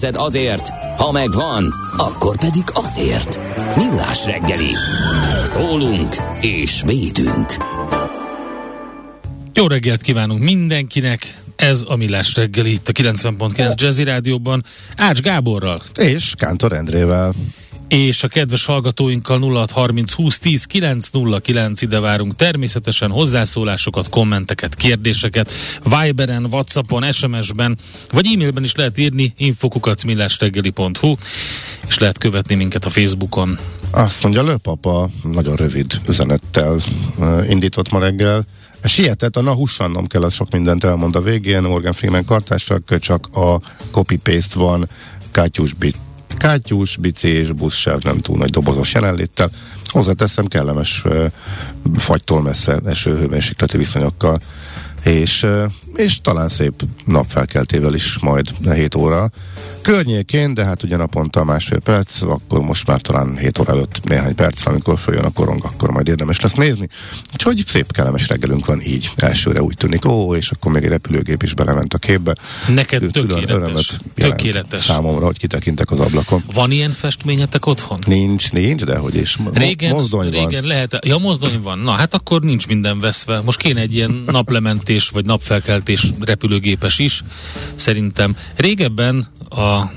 pénzed azért, ha megvan, akkor pedig azért. Millás reggeli. Szólunk és védünk. Jó reggelt kívánunk mindenkinek! Ez a Millás reggeli itt a 90.9 Jazzy Rádióban Ács Gáborral És Kántor Endrével. És a kedves hallgatóinkkal 0630 20 10 909 ide várunk természetesen hozzászólásokat, kommenteket, kérdéseket Viberen, Whatsappon, SMS-ben vagy e-mailben is lehet írni infokukacmillásreggeli.hu és lehet követni minket a Facebookon. Azt mondja, Lőpapa nagyon rövid üzenettel indított ma reggel. Sietett, a na hussannom kell, az sok mindent elmond a végén. Morgan Freeman kartásnak csak a copy-paste van, kátyús bit kátyús, bici és buszsáv nem túl nagy dobozos jelenléttel. Hozzáteszem kellemes fagytól messze eső hőmérsékleti viszonyokkal és, és talán szép napfelkeltével is majd 7 óra környékén, de hát ugye naponta másfél perc, akkor most már talán 7 óra előtt néhány perc, amikor följön a korong, akkor majd érdemes lesz nézni. Úgyhogy szép kellemes reggelünk van így, elsőre úgy tűnik, ó, és akkor még egy repülőgép is belement a képbe. Neked tökéletes. Tökéletes. Számomra, hogy kitekintek az ablakon. Van ilyen festményetek otthon? Nincs, nincs, de hogy is. Mo- Régen, mozdony van. régen lehet, ja mozdony van, na hát akkor nincs minden veszve. Most kéne egy ilyen naplementés vagy napfelkeltés repülőgépes is, szerintem. Régebben a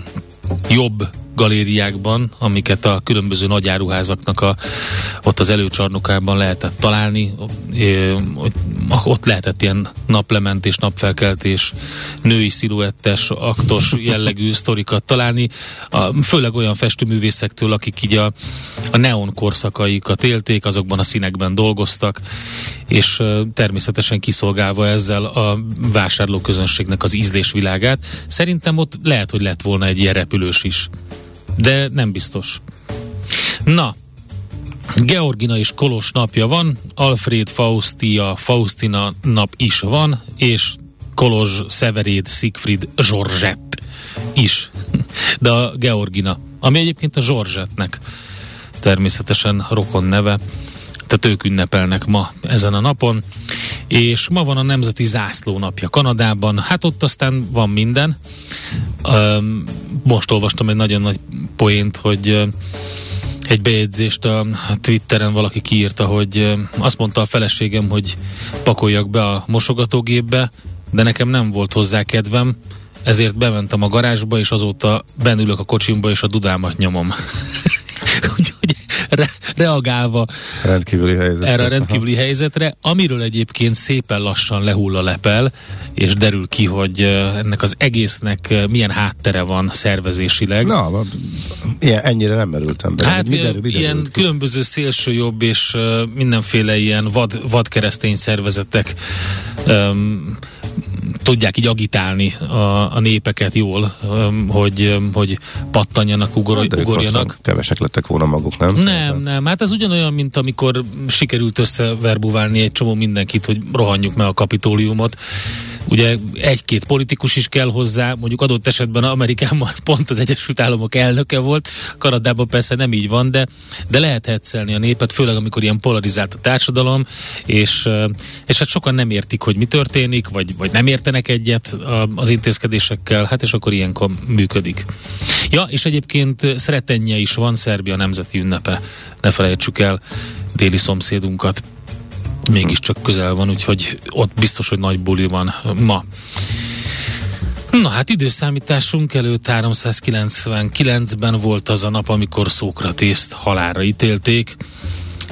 jobb galériákban, amiket a különböző nagyáruházaknak a, ott az előcsarnokában lehetett találni, ott- lehetett ilyen naplementés, napfelkeltés, női sziluettes, aktos jellegű sztorikat találni, főleg olyan festőművészektől, akik így a, a neon korszakaikat élték, azokban a színekben dolgoztak, és természetesen kiszolgálva ezzel a vásárlóközönségnek az ízlésvilágát. Szerintem ott lehet, hogy lett volna egy ilyen repülős is. De nem biztos. Na, Georgina és Kolos napja van, Alfred Faustia, Faustina nap is van, és Kolozs, Severéd, Siegfried, Zsorzsett is. De a Georgina, ami egyébként a Zsorzsettnek természetesen rokon neve, tehát ők ünnepelnek ma ezen a napon, és ma van a Nemzeti Zászló napja Kanadában, hát ott aztán van minden. Most olvastam egy nagyon nagy poént, hogy egy bejegyzést a Twitteren valaki kiírta, hogy azt mondta a feleségem, hogy pakoljak be a mosogatógépbe, de nekem nem volt hozzá kedvem, ezért bementem a garázsba, és azóta benülök a kocsimba, és a dudámat nyomom. Re- reagálva Rendkívüli erre a rendkívüli helyzetre, amiről egyébként szépen lassan lehull a lepel, és derül ki, hogy ennek az egésznek milyen háttere van szervezésileg. Na, ilyen, ennyire nem merültem be. Hát Mi ilyen, derül- mi ilyen derült ki? különböző szélsőjobb és uh, mindenféle ilyen vad, vad keresztény szervezetek um, tudják így agitálni a, a népeket jól, hogy, hogy pattanjanak, ugor, ők ugorjanak. Kevesek lettek volna maguk, nem? Nem, nem, hát ez ugyanolyan, mint amikor sikerült összeverbuválni egy csomó mindenkit, hogy rohanjuk meg a kapitóliumot. Ugye egy-két politikus is kell hozzá, mondjuk adott esetben Amerikában pont az Egyesült Államok elnöke volt, Kanadában persze nem így van, de, de lehet hetszelni a népet, főleg amikor ilyen polarizált a társadalom, és, és hát sokan nem értik, hogy mi történik, vagy, vagy nem értenek egyet a- az intézkedésekkel, hát és akkor ilyenkor működik. Ja, és egyébként szeretenje is van, Szerbia nemzeti ünnepe, ne felejtsük el déli szomszédunkat mégiscsak közel van, úgyhogy ott biztos, hogy nagy buli van ma. Na hát időszámításunk előtt 399-ben volt az a nap, amikor Szókratészt halára ítélték,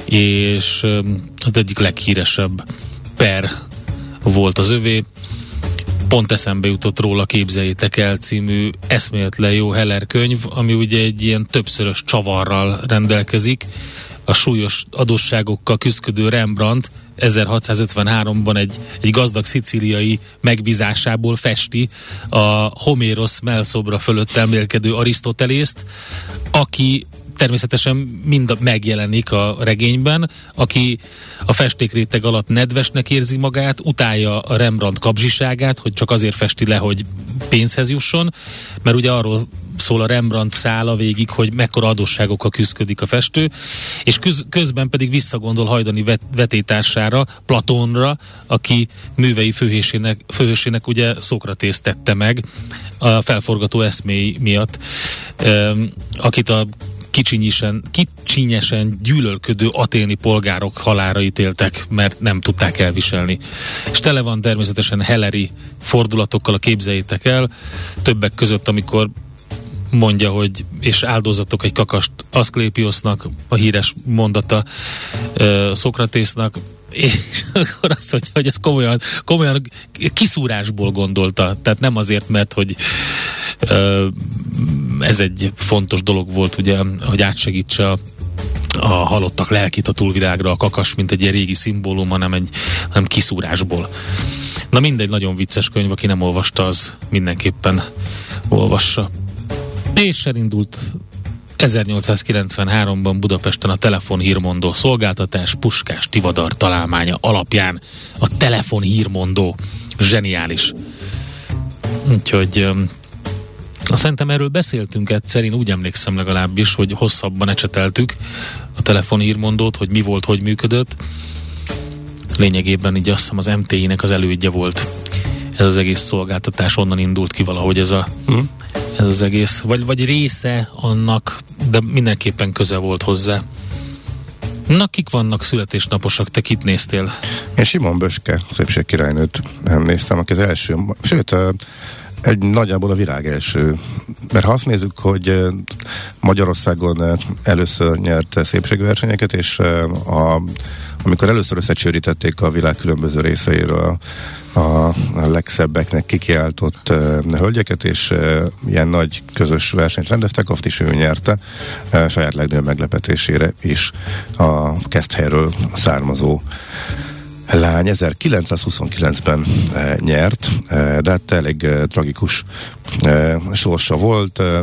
és az egyik leghíresebb per volt az övé. Pont eszembe jutott róla Képzeljétek el című eszméletlen jó Heller könyv, ami ugye egy ilyen többszörös csavarral rendelkezik, a súlyos adósságokkal küzdködő Rembrandt 1653-ban egy, egy gazdag szicíliai megbízásából festi a Homérosz melszobra fölött emlélkedő Arisztotelészt, aki természetesen mind megjelenik a regényben, aki a festékréteg alatt nedvesnek érzi magát, utálja a Rembrandt kapzsiságát, hogy csak azért festi le, hogy pénzhez jusson, mert ugye arról szól a Rembrandt szála végig, hogy mekkora adósságokkal küzdik a festő, és köz, közben pedig visszagondol hajdani vet, vetétársára, Platónra, aki művei főhősének, főhősének ugye Szokratészt tette meg a felforgató eszmély miatt, akit a kicsinyisen, kicsinyesen gyűlölködő aténi polgárok halára ítéltek, mert nem tudták elviselni. És tele van természetesen heleri fordulatokkal, a képzeljétek el, többek között, amikor mondja, hogy és áldozatok egy kakast Aszklépiosznak, a híres mondata uh, Szokratésznak, és akkor azt mondja, hogy ez komolyan, komolyan kiszúrásból gondolta, tehát nem azért, mert hogy uh, ez egy fontos dolog volt, ugye, hogy átsegítse a a halottak lelkit a túlvilágra, a kakas, mint egy ilyen régi szimbólum, hanem egy hanem kiszúrásból. Na mindegy, nagyon vicces könyv, aki nem olvasta, az mindenképpen olvassa. És elindult 1893-ban Budapesten a telefonhírmondó szolgáltatás Puskás Tivadar találmánya alapján a telefonhírmondó zseniális. Úgyhogy szerintem erről beszéltünk egyszer, én úgy emlékszem legalábbis, hogy hosszabban ecseteltük a telefonhírmondót, hogy mi volt, hogy működött. Lényegében így azt hiszem az MTI-nek az elődje volt ez az egész szolgáltatás, onnan indult ki valahogy ez a, hmm. ez az egész, vagy, vagy része annak, de mindenképpen köze volt hozzá. Na, kik vannak születésnaposak? Te kit néztél? Én Simon Böske, szépségkirálynőt nem néztem, aki az első, sőt, egy nagyjából a virág első. Mert ha azt nézzük, hogy Magyarországon először nyert szépségversenyeket, és a, amikor először összecsőrítették a világ különböző részeiről a legszebbeknek kikiáltott uh, hölgyeket, és uh, ilyen nagy közös versenyt rendeztek, azt is ő nyerte, uh, saját legnagyobb meglepetésére is a Keszthelyről származó lány 1929-ben e, nyert, e, de hát elég e, tragikus e, sorsa volt. E,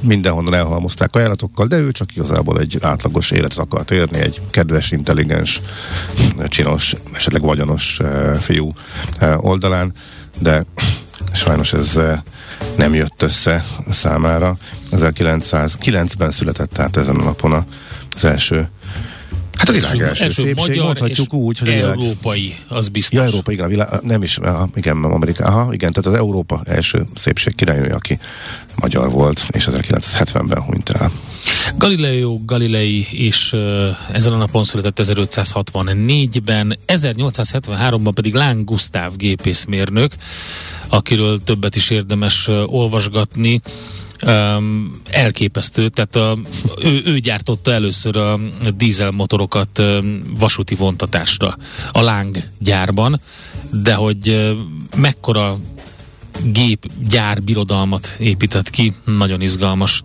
mindenhonnan elhalmozták ajánlatokkal, de ő csak igazából egy átlagos életet akart érni, egy kedves, intelligens, csinos, esetleg vagyonos e, fiú e, oldalán, de sajnos ez nem jött össze számára. 1909-ben született tehát ezen a napon az első Hát a világ első, első szépség, magyar mondhatjuk úgy, hogy európai, az biztos. Ja, Európa, igen, világ, nem is, aha, igen, Amerika, aha, igen, tehát az Európa első szépség királynője, aki magyar volt, és 1970-ben hunyt el. Galileo Galilei is ezen a napon született 1564-ben, 1873-ban pedig Láng Gusztáv gépészmérnök, akiről többet is érdemes olvasgatni um, elképesztő, tehát a, ő, ő gyártotta először a dízelmotorokat um, vasúti vontatásra a Láng gyárban, de hogy uh, mekkora gép gyár birodalmat épített ki, nagyon izgalmas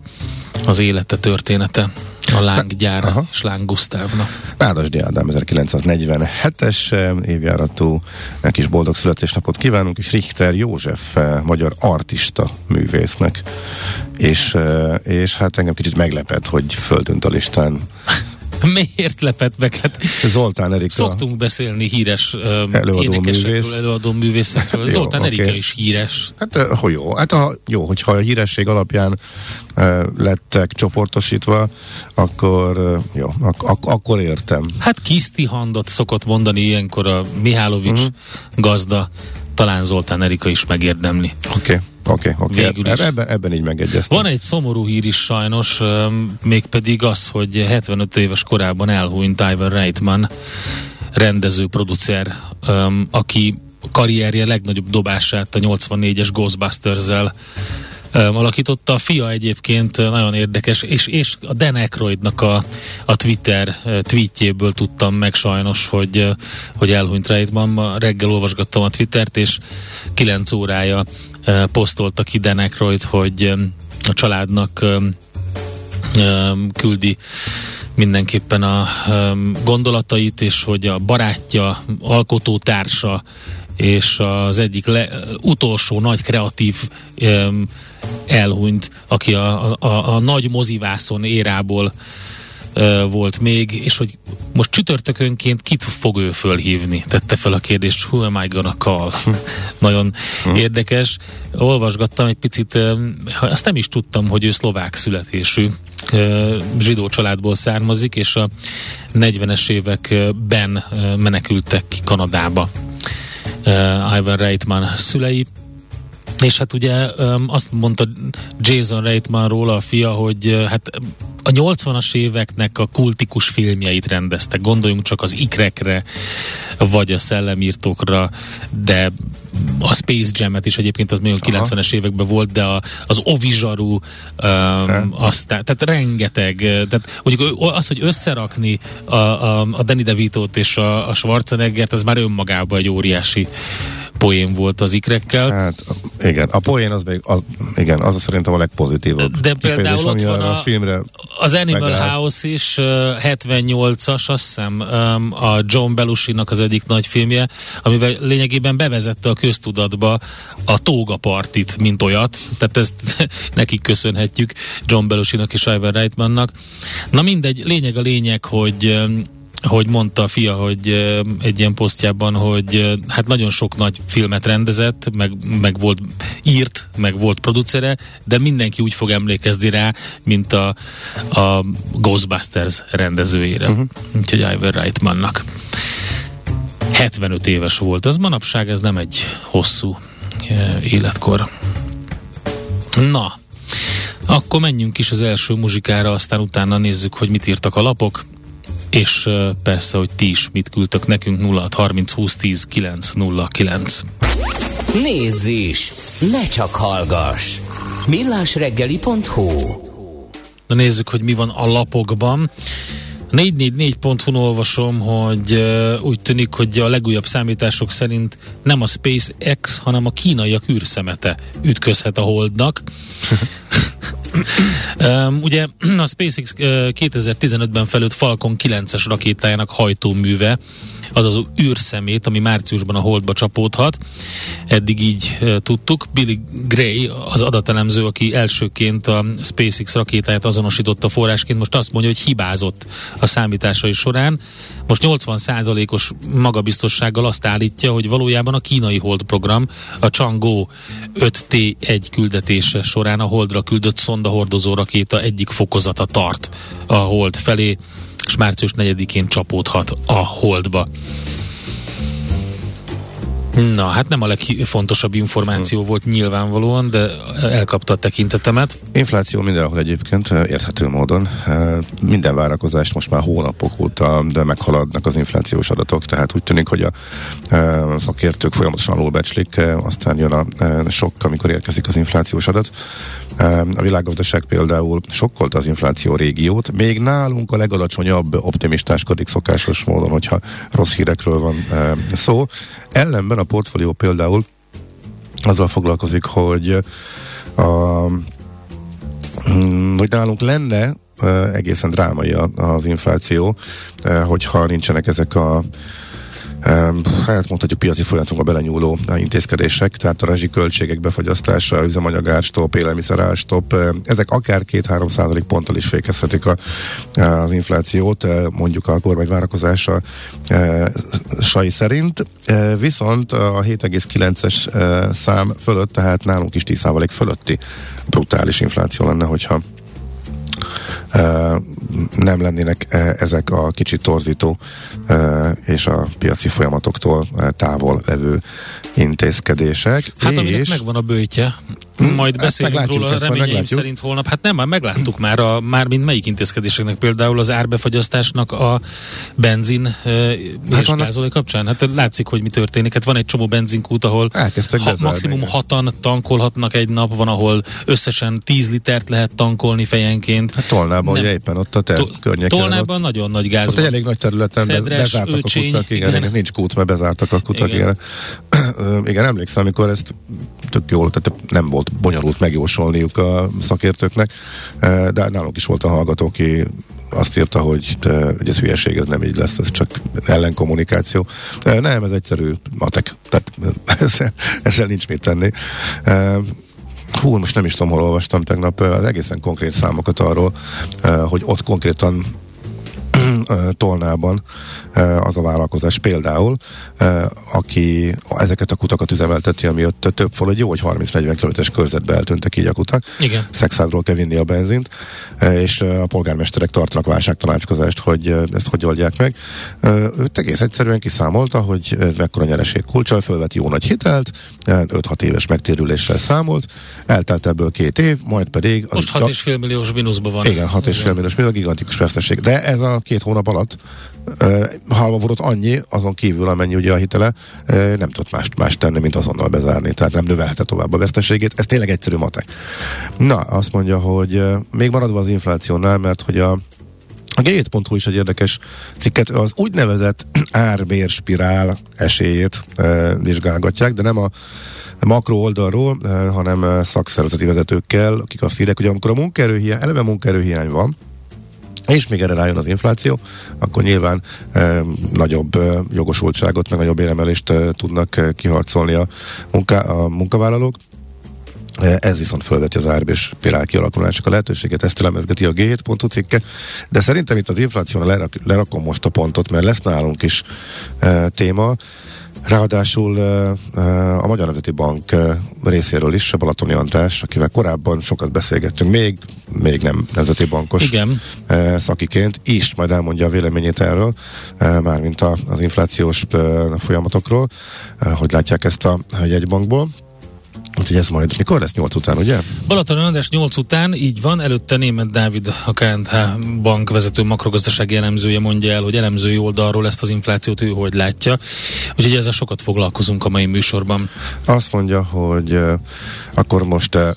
az élete története a lánggyár Aha. és Láng Gusztávnak. Nádasdi Ádám 1947-es eh, évjáratú, neki is boldog születésnapot kívánunk, és Richter József eh, magyar artista művésznek. És, eh, és hát engem kicsit meglepett, hogy föltűnt a listán Miért lepett meg? Hát Zoltán Erika. Szoktunk beszélni híres um, előadó művész. előadó művészekről. jó, Zoltán okay. Erika is híres. Hát hogy jó. Hát a, jó, hogyha a híresség alapján uh, lettek csoportosítva, akkor uh, jó, ak- ak- akkor értem. Hát Kiszti Handot szokott mondani ilyenkor a Mihálovics uh-huh. gazda, talán Zoltán Erika is megérdemli. Oké. Okay. Oké, okay, oké. Okay. Ebben, ebben így megegyeztem. Van egy szomorú hír is sajnos, mégpedig az, hogy 75 éves korában elhúnyt Ivan Reitman, rendező, producer, aki karrierje legnagyobb dobását a 84-es Ghostbusters-zel alakította. A fia egyébként nagyon érdekes, és, és a Dan Aykroydnak a, a Twitter tweetjéből tudtam meg sajnos, hogy, hogy elhunyt Reitman. Ma reggel olvasgattam a Twittert, és 9 órája posztolta ki Dan Aykroyd, hogy a családnak küldi mindenképpen a gondolatait, és hogy a barátja, alkotótársa és az egyik le, utolsó nagy kreatív um, elhunyt, aki a, a, a nagy mozivászon érából uh, volt még, és hogy most csütörtökönként kit fog ő fölhívni? Tette fel a kérdést, who am I gonna call? Nagyon érdekes. Olvasgattam egy picit, azt nem is tudtam, hogy ő szlovák születésű zsidó családból származik, és a 40-es években menekültek ki Kanadába. Ivan Reitman szülei, és hát ugye azt mondta Jason Reitmanról a fia, hogy hát a 80-as éveknek a kultikus filmjeit rendeztek. Gondoljunk csak az ikrekre, vagy a szellemírtókra, de a Space Jam-et is egyébként az a 90-es években volt, de a, az Ovizsaru um, aztán, tehát rengeteg, tehát mondjuk az, hogy összerakni a, a, a Danny DeVito-t és a, a Schwarzeneggert, az már önmagában egy óriási poén volt az ikrekkel. Hát igen, a poén az még, az, igen, az szerintem a legpozitívabb. De például ott van a, a filmre az Animal megáll. House is, uh, 78-as, azt hiszem, a John Belushi-nak az egyik nagy filmje, amivel lényegében bevezette a köztudatba a Tóga partit, mint olyat, tehát ezt nekik köszönhetjük, John Belushi-nak és Ivan Reitmannak. Na mindegy, lényeg a lényeg, hogy hogy mondta a fia, hogy egy ilyen posztjában, hogy hát nagyon sok nagy filmet rendezett, meg, meg volt írt, meg volt producere, de mindenki úgy fog emlékezni rá, mint a, a Ghostbusters rendezőjére. Uh-huh. Úgyhogy Iver Reitmannak. 75 éves volt. Ez manapság ez nem egy hosszú életkor. Na, akkor menjünk is az első muzsikára, aztán utána nézzük, hogy mit írtak a lapok és persze, hogy ti is mit küldtök nekünk 0 30 20 10 9 0 9. Nézz is! Ne csak hallgass! millásreggeli.hu Na nézzük, hogy mi van a lapokban. 444.hu olvasom, hogy uh, úgy tűnik, hogy a legújabb számítások szerint nem a SpaceX, hanem a kínaiak űrszemete ütközhet a Holdnak. ugye a SpaceX uh, 2015-ben felült Falcon 9-es rakétájának hajtóműve az az űrszemét, ami márciusban a holdba csapódhat. Eddig így tudtuk. Billy Gray, az adatelemző, aki elsőként a SpaceX rakétáját azonosította forrásként, most azt mondja, hogy hibázott a számításai során. Most 80%-os magabiztossággal azt állítja, hogy valójában a kínai hold program a Chang'e 5T1 küldetése során a holdra küldött szonda hordozó rakéta egyik fokozata tart a hold felé és március 4-én csapódhat a holdba. Na, hát nem a legfontosabb információ volt nyilvánvalóan, de elkapta a tekintetemet. Infláció mindenhol egyébként, érthető módon. Minden várakozást most már hónapok óta, de meghaladnak az inflációs adatok, tehát úgy tűnik, hogy a szakértők folyamatosan alulbecslik, aztán jön a sok, amikor érkezik az inflációs adat. A világgazdaság például sokkolta az infláció régiót, még nálunk a legalacsonyabb optimistáskodik szokásos módon, hogyha rossz hírekről van szó. Ellenben a portfólió például azzal foglalkozik, hogy a, mm, hogy nálunk lenne egészen drámai az infláció, hogyha nincsenek ezek a hát mondhatjuk piaci folyamatunkba belenyúló intézkedések, tehát a rezsi költségek befagyasztása, üzemanyagárstop, élelmiszerárstop, ezek akár 2-3 százalék ponttal is fékezhetik a, az inflációt, mondjuk a kormány várakozása sai szerint, viszont a 7,9-es szám fölött, tehát nálunk is 10 százalék fölötti brutális infláció lenne, hogyha nem lennének ezek a kicsit torzító és a piaci folyamatoktól távol levő intézkedések. Hát és... aminek megvan a bőtje. Hmm, Majd beszélünk róla, reményeim szerint holnap. Hát nem, már megláttuk már, a, már mint melyik intézkedéseknek, például az árbefagyasztásnak a benzin hát és gázolaj kapcsán. Hát látszik, hogy mi történik. Hát van egy csomó benzinkút, ahol ha, maximum hatan tankolhatnak egy nap, van, ahol összesen 10 litert lehet tankolni fejenként. Hát Tolnában, nem. ugye éppen ott a te to- környéken. Tolnában ott, nagyon nagy gáz ott van. egy elég nagy területen Szedres, bezártak öcsény, a kutak, igen, igen. nincs kút, mert bezártak a kutak, igen. igen. igen, emlékszem, amikor ezt tök jól, tehát nem volt bonyolult megjósolniuk a szakértőknek, de nálunk is volt a hallgató, aki azt írta, hogy, hogy ez hülyeség, ez nem így lesz, ez csak ellenkommunikáció. Nem, ez egyszerű matek, tehát ezzel, ezzel nincs mit tenni. Hú, most nem is tudom, hol olvastam tegnap egészen konkrét számokat arról, hogy ott konkrétan Tolnában az a vállalkozás például, aki ezeket a kutakat üzemelteti, ami ott több fal, hogy jó, hogy 30-40 km-es körzetbe eltűntek így a kutak. Igen. Szexádról kell vinni a benzint, és a polgármesterek tartanak válságtanácskozást, hogy ezt hogy oldják meg. Ő egész egyszerűen kiszámolta, hogy ez mekkora nyereség kulcsal, fölvet jó nagy hitelt, 5-6 éves megtérüléssel számolt, eltelt ebből két év, majd pedig... Most 6,5 milliós mínuszban van. Igen, 6,5 milliós, a gigantikus veszteség. De ez a két hónap alatt halva volt annyi, azon kívül amennyi ugye a hitele, nem tudott más, más tenni, mint azonnal bezárni, tehát nem növelhette tovább a veszteségét. Ez tényleg egyszerű matek. Na, azt mondja, hogy még maradva az inflációnál, mert hogy a a g7.hu is egy érdekes cikket, az úgynevezett árbérspirál esélyét e, vizsgálgatják, de nem a makro oldalról, e, hanem szakszervezeti vezetőkkel, akik azt írják, hogy amikor a munkaerőhiány, eleve munkaerőhiány van, és még erre rájön az infláció, akkor nyilván e, nagyobb e, jogosultságot, meg nagyobb éremelést e, tudnak e, kiharcolni a, munká, a munkavállalók. Ez viszont felveti az árb és pirál kialakulásának a lehetőséget, ezt elemezgeti a G7 cikke, de szerintem itt az inflációnál lerak, lerakom most a pontot, mert lesz nálunk is e, téma. Ráadásul a Magyar Nemzeti Bank részéről is, a Balatoni András, akivel korábban sokat beszélgettünk, még, még nem nemzeti bankos Igen. szakiként, is majd elmondja a véleményét erről, mármint az inflációs folyamatokról, hogy látják ezt a jegybankból. Úgyhogy ez majd mikor lesz 8 után, ugye? Balaton András 8 után, így van, előtte Német Dávid, a KNH bank vezető makrogazdasági elemzője mondja el, hogy elemzői oldalról ezt az inflációt ő hogy látja. Úgyhogy ezzel sokat foglalkozunk a mai műsorban. Azt mondja, hogy akkor most uh,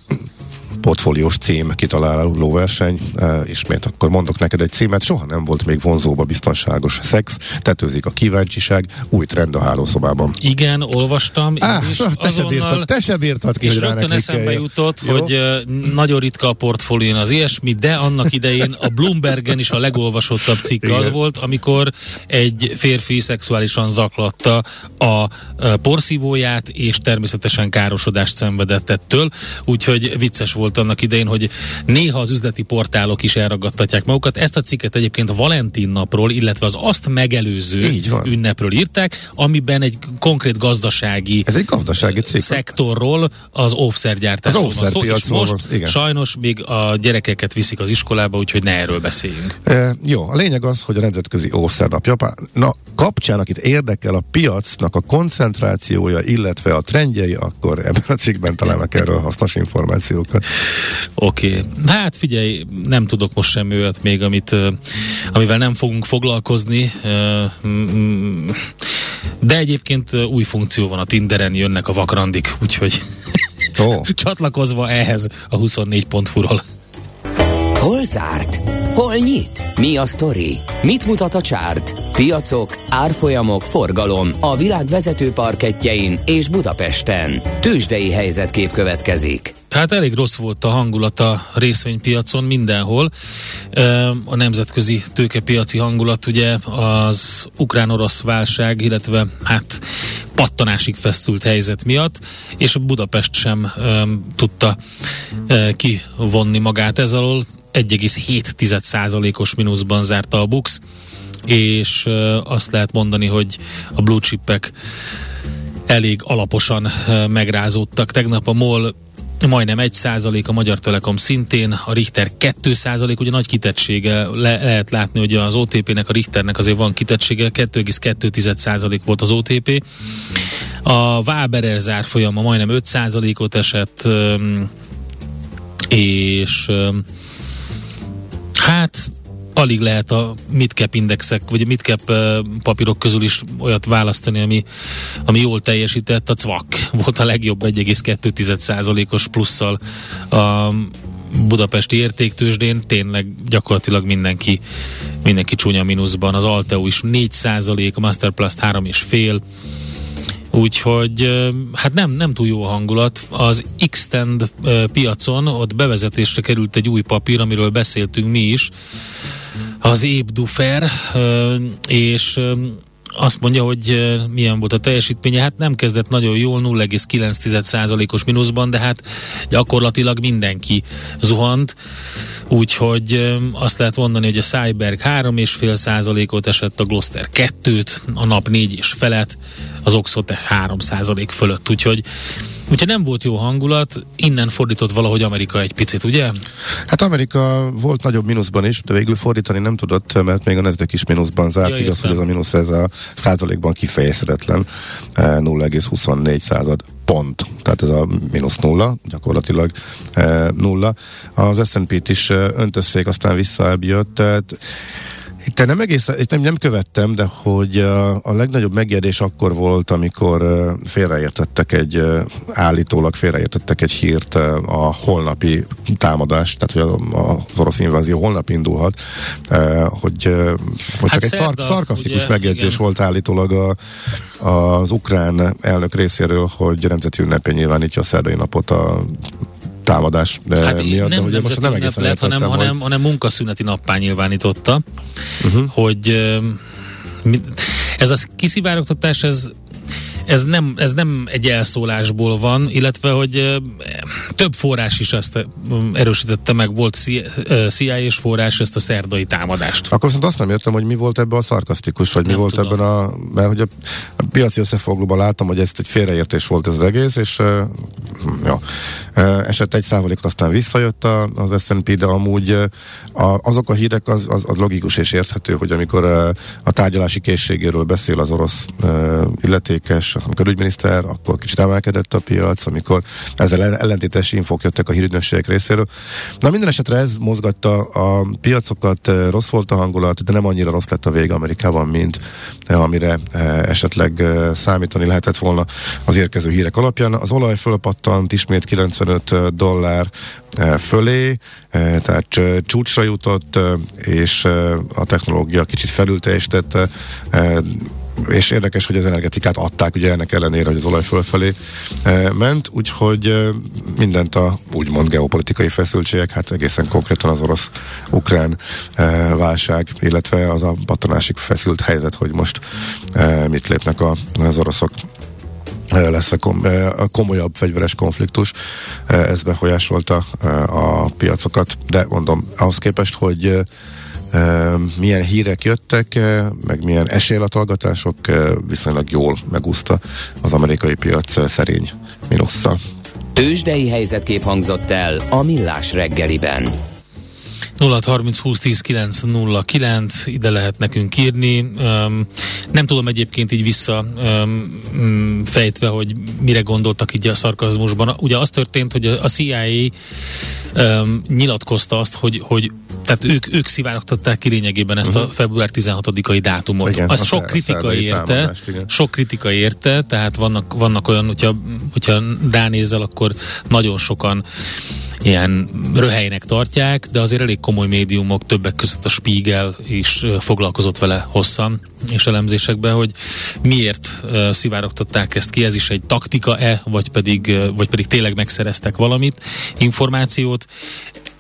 portfóliós cím kitaláló verseny. E, ismét akkor mondok neked egy címet, soha nem volt még vonzóba biztonságos szex, tetőzik a kíváncsiság, új trend a hálószobában. Igen, olvastam, Á, is, te azonnal, se bírtad, te se bírtad ki, És rögtön eszembe jutott, Jó? hogy uh, nagyon ritka a portfólión az ilyesmi, de annak idején a Bloombergen is a legolvasottabb cikk Igen. az volt, amikor egy férfi szexuálisan zaklatta a uh, porszívóját, és természetesen károsodást szenvedett ettől, úgyhogy vicces volt volt annak idején, hogy néha az üzleti portálok is elragadtatják magukat. Ezt a cikket egyébként Valentin napról, illetve az azt megelőző ünnepről írták, amiben egy konkrét gazdasági, Ez egy gazdasági cég. szektorról, az óvszergyártásról az van szó, és most igen. sajnos még a gyerekeket viszik az iskolába, úgyhogy ne erről beszéljünk. E, jó, a lényeg az, hogy a Nemzetközi Óvszernap Japán na, kapcsán, akit érdekel a piacnak a koncentrációja, illetve a trendjei, akkor ebben a cikkben találnak erről hasznos információkat. Oké, okay. hát figyelj, nem tudok most semmi olyat még, amit, amivel nem fogunk foglalkozni, de egyébként új funkció van a Tinderen, jönnek a vakrandik, úgyhogy oh. csatlakozva ehhez a 24.hu-ról. Hol zárt? Hol nyit? Mi a sztori? Mit mutat a csárt? Piacok, árfolyamok, forgalom a világ vezető parketjein és Budapesten. Tősdei helyzetkép következik. Hát elég rossz volt a hangulat a részvénypiacon mindenhol. A nemzetközi tőkepiaci hangulat ugye az ukrán-orosz válság, illetve hát pattanásig feszült helyzet miatt, és Budapest sem tudta kivonni magát ez alól. 1,7%-os mínuszban zárta a Bux, és azt lehet mondani, hogy a blue chipek elég alaposan megrázódtak. Tegnap a MOL majdnem 1 százalék, a Magyar Telekom szintén, a Richter 2 százalék, ugye nagy kitettsége, le, lehet látni, hogy az OTP-nek, a Richternek azért van kitettsége, 2,2 százalék volt az OTP. A Waberer zár folyama majdnem 5 százalékot esett, és hát alig lehet a midcap indexek, vagy a midcap papírok közül is olyat választani, ami, ami jól teljesített. A CVAK volt a legjobb 1,2%-os plusszal a budapesti értéktősdén tényleg gyakorlatilag mindenki, mindenki csúnya mínuszban. Az Alteo is 4% a Masterplast 3,5 Úgyhogy hát nem, nem túl jó a hangulat. Az Xtend piacon ott bevezetésre került egy új papír, amiről beszéltünk mi is, az Ébdufer, és azt mondja, hogy milyen volt a teljesítménye, hát nem kezdett nagyon jól, 0,9%-os mínuszban, de hát gyakorlatilag mindenki zuhant, úgyhogy azt lehet mondani, hogy a Cyberg 3,5%-ot esett, a Gloster 2-t, a nap 4 és felett, az Oxotec 3% fölött, úgyhogy Úgyhogy nem volt jó hangulat, innen fordított valahogy Amerika egy picit, ugye? Hát Amerika volt nagyobb mínuszban is, de végül fordítani nem tudott, mert még a Nasdaq is mínuszban zárt. Ja, Igaz, hogy ez a mínusz ez a százalékban kifejezhetetlen 0,24 eh, század pont, tehát ez a mínusz nulla, gyakorlatilag e, nulla. Az S&P-t is eh, öntözték, aztán vissza eljött, tehát itt nem egész, itt nem, nem követtem, de hogy a, a legnagyobb megérdés akkor volt, amikor félreértettek egy, állítólag félreértettek egy hírt a holnapi támadás, tehát hogy az orosz invázió holnap indulhat, hogy, hogy hát csak szerda, egy szar, szarkasztikus megjegyzés igen. volt állítólag a, az ukrán elnök részéről, hogy nemzeti ünnepé nyilvánítja a szerdai napot a támadás hát miatt, nem de most nem egészen lett, hanem, hogy... hanem, hanem munkaszüneti nappá nyilvánította, uh-huh. hogy ez a kiszivárogtatás, ez ez nem, ez nem egy elszólásból van, illetve, hogy több forrás is ezt erősítette meg, volt CIA-s forrás ezt a szerdai támadást. Akkor viszont azt nem értem, hogy mi volt ebben a szarkasztikus, vagy nem mi volt tudom. ebben a... Mert hogy a, a piaci összefoglalóban látom, hogy ez egy félreértés volt ez az egész, és uh, jó, uh, esett egy százalékot, aztán visszajött a, az S&P, de amúgy uh, a, azok a hírek az, az, az logikus és érthető, hogy amikor uh, a tárgyalási készségéről beszél az orosz uh, illetékes, amikor ügyminiszter, akkor kicsit emelkedett a piac, amikor ezzel ellentétes infok jöttek a hírügynökségek részéről. Na minden esetre ez mozgatta a piacokat, eh, rossz volt a hangulat, de nem annyira rossz lett a vége Amerikában, mint eh, amire eh, esetleg számítani lehetett volna az érkező hírek alapján. Az olaj fölpattant ismét 95 dollár fölé, tehát csúcsra jutott, és a technológia kicsit felül teljesítette, és érdekes, hogy az energetikát adták, ugye ennek ellenére, hogy az olaj fölfelé e, ment, úgyhogy e, mindent a úgymond geopolitikai feszültségek, hát egészen konkrétan az orosz-ukrán e, válság, illetve az a pattanásig feszült helyzet, hogy most mit lépnek az oroszok lesz a, a komolyabb fegyveres konfliktus. Ez befolyásolta a piacokat, de mondom, ahhoz képest, hogy milyen hírek jöttek, meg milyen esélylatalgatások viszonylag jól megúszta az amerikai piac szerény minusszal. Tőzsdei helyzetkép hangzott el a Millás reggeliben. 0630 20 10 909, ide lehet nekünk írni. Um, nem tudom egyébként így vissza um, fejtve, hogy mire gondoltak így a szarkazmusban. Ugye az történt, hogy a CIA um, nyilatkozta azt, hogy, hogy tehát ők, ők szivárogtatták ki lényegében ezt uh-huh. a mhm. február 16-ai dátumot. Igen, az sok kritika érte, támadást, sok kritika érte, tehát vannak, vannak olyan, hogyha, hogyha ránézel, akkor nagyon sokan ilyen röhelynek tartják, de azért elég komoly médiumok, többek között a Spiegel is foglalkozott vele hosszan és elemzésekben, hogy miért szivárogtatták ezt ki, ez is egy taktika-e, vagy pedig, vagy pedig tényleg megszereztek valamit, információt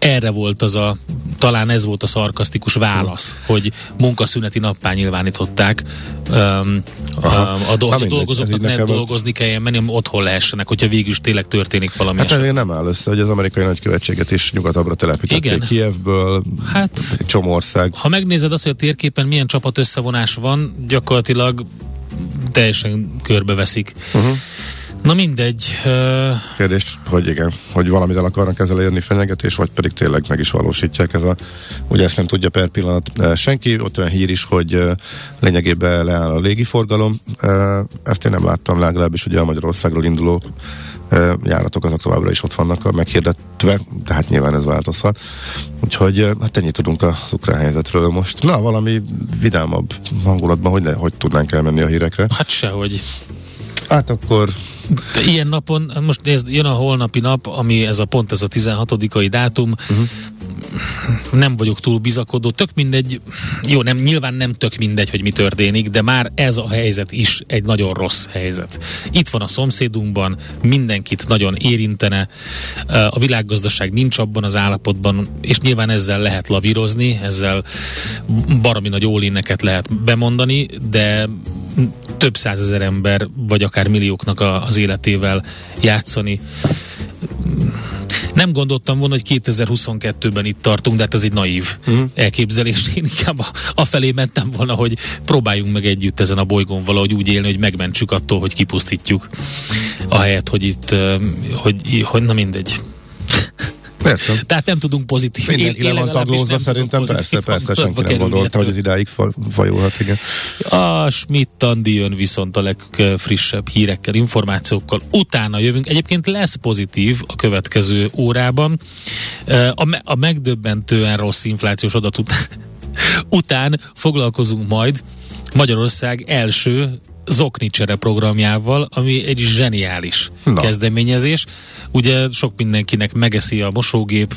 erre volt az a, talán ez volt a szarkasztikus válasz, hogy munkaszüneti nappá nyilvánították um, Aha. a, do- a dolgozóknak ne dolgozni kelljen menni, otthon lehessenek, hogyha végül is tényleg történik valami Hát ezért nem áll össze, hogy az amerikai nagykövetséget is nyugatabbra telepítették Igen. Kievből, hát, egy csomó ország. Ha megnézed azt, hogy a térképen milyen csapat összevonás van, gyakorlatilag teljesen körbeveszik. Uh-huh. Na mindegy. Uh... Kérdés, hogy igen, hogy valamit el akarnak ezzel érni fenyegetés, vagy pedig tényleg meg is valósítják ez a, ugye ezt nem tudja per pillanat senki, ott olyan hír is, hogy lényegében leáll a légiforgalom, ezt én nem láttam legalábbis ugye a Magyarországról induló járatok azok továbbra is ott vannak meghirdetve, de hát nyilván ez változhat. Úgyhogy hát ennyit tudunk az ukrán helyzetről most. Na, valami vidámabb hangulatban, hogy, ne, hogy tudnánk elmenni a hírekre? Hát sehogy. Hát akkor de ilyen napon, most nézd, jön a holnapi nap, ami ez a pont ez a 16 dátum, uh-huh. nem vagyok túl bizakodó, tök mindegy, jó, nem, nyilván nem tök mindegy, hogy mi történik, de már ez a helyzet is egy nagyon rossz helyzet. Itt van a szomszédunkban, mindenkit nagyon érintene, a világgazdaság nincs abban az állapotban, és nyilván ezzel lehet lavírozni, ezzel baromi nagy ólinneket lehet bemondani, de több százezer ember, vagy akár millióknak az életével játszani nem gondoltam volna, hogy 2022-ben itt tartunk, de hát ez egy naív uh-huh. elképzelés. Én inkább a, a felé mentem volna, hogy próbáljunk meg együtt ezen a bolygón valahogy úgy élni, hogy megmentsük attól, hogy kipusztítjuk. Ahelyett, hogy itt, hogy, hogy na mindegy. Persze. Tehát nem tudunk pozitív. Mindenki le van taglózva, szerintem persze, persze, senki nem gondolta, hogy ez idáig fajulhat, igen. A Schmidt jön viszont a legfrissebb hírekkel, információkkal. Utána jövünk. Egyébként lesz pozitív a következő órában. A, me- a megdöbbentően rossz inflációs adat után, után foglalkozunk majd Magyarország első zoknicsere programjával, ami egy zseniális Na. kezdeményezés. Ugye sok mindenkinek megeszi a mosógép,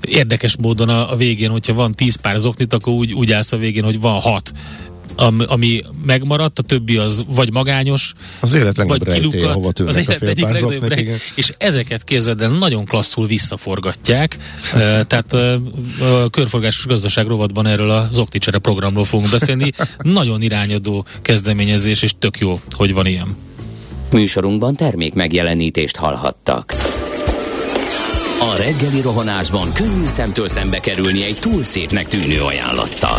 érdekes módon a, a végén, hogyha van 10 pár zoknit, akkor úgy, úgy állsz a végén, hogy van 6 ami, ami megmaradt, a többi az vagy magányos, az élet vagy kilukat, hova az élet egyik legnagyobb és ezeket képzeld el, nagyon klasszul visszaforgatják, tehát a körforgásos gazdaság rovatban erről a Zokticsere programról fogunk beszélni, nagyon irányadó kezdeményezés, és tök jó, hogy van ilyen. Műsorunkban termék megjelenítést hallhattak. A reggeli rohanásban könnyű szemtől szembe kerülni egy túl szépnek tűnő ajánlattal.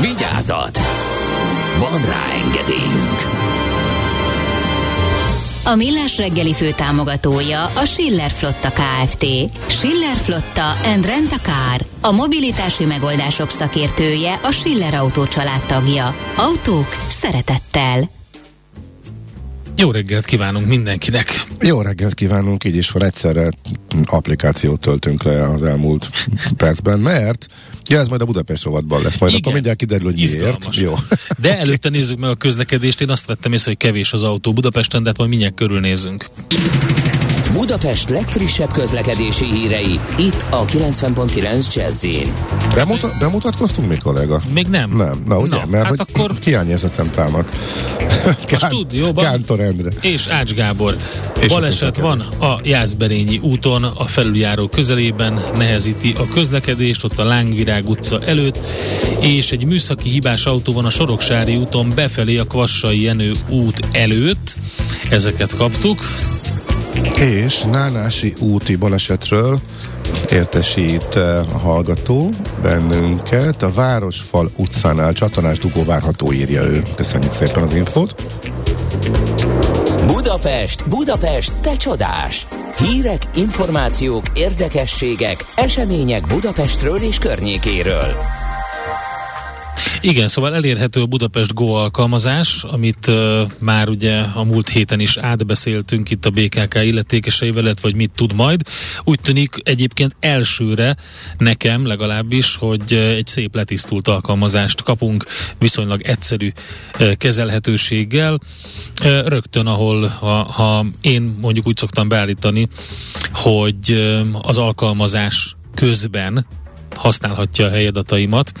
Vigyázat! Van rá engedélyünk! A Millás reggeli fő támogatója a Schiller Flotta KFT. Schiller Flotta and Rent a Car. A mobilitási megoldások szakértője a Schiller Autó tagja. Autók szeretettel. Jó reggelt kívánunk mindenkinek! Jó reggelt kívánunk, így is van egyszerre applikációt töltünk le az elmúlt percben, mert Ja, ez majd a Budapest rovatban lesz, majd Igen. akkor mindjárt kiderül, hogy miért. Jó. De előtte nézzük meg a közlekedést, én azt vettem észre, hogy kevés az autó Budapesten, de hát majd mindjárt körülnézünk. Budapest legfrissebb közlekedési hírei, itt a 90.9 jazz Bemuta- bemutatkoztunk mi, kollega? Még nem. Nem, na ugye, na, mert hát hogy akkor... kiányérzetem támad. a stúdióban Kántor Endre. és Ács Gábor. És Baleset van a Jászberényi úton, a felüljáró közelében nehezíti a közlekedést, ott a Lángvirág utca előtt, és egy műszaki hibás autó van a Soroksári úton befelé a Kvassai Jenő út előtt. Ezeket kaptuk. És Nánási úti balesetről értesít a hallgató bennünket. A Városfal utcánál csatornás dugó várható írja ő. Köszönjük szépen az infót. Budapest, Budapest, te csodás! Hírek, információk, érdekességek, események Budapestről és környékéről. Igen, szóval elérhető a Budapest Go alkalmazás, amit uh, már ugye a múlt héten is átbeszéltünk itt a BKK illetékeseivel, illetve hogy mit tud majd. Úgy tűnik egyébként elsőre nekem legalábbis, hogy egy szép letisztult alkalmazást kapunk viszonylag egyszerű uh, kezelhetőséggel. Uh, rögtön, ahol ha, ha én mondjuk úgy szoktam beállítani, hogy uh, az alkalmazás közben használhatja a helyedataimat,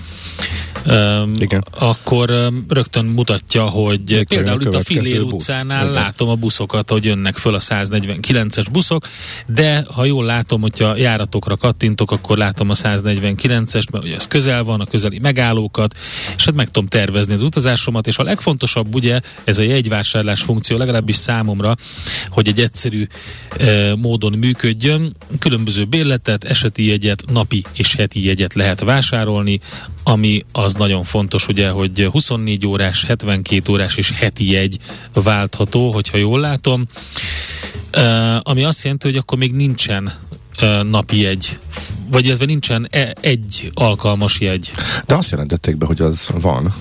um, Igen. akkor rögtön mutatja, hogy Még például itt a Fillér utcánál busz. látom a buszokat, hogy jönnek föl a 149-es buszok, de ha jól látom, hogyha járatokra kattintok, akkor látom a 149-est, mert ugye ez közel van, a közeli megállókat, és hát meg tudom tervezni az utazásomat, és a legfontosabb ugye ez a jegyvásárlás funkció, legalábbis számomra, hogy egy egyszerű e, módon működjön, különböző bérletet, eseti jegyet, napi és heti jegyet lehet vásárolni, ami az nagyon fontos, ugye, hogy 24 órás, 72 órás és heti jegy váltható, hogyha jól látom, uh, ami azt jelenti, hogy akkor még nincsen uh, napi jegy vagy illetve nincsen e- egy alkalmas jegy. De azt jelentették be, hogy az van,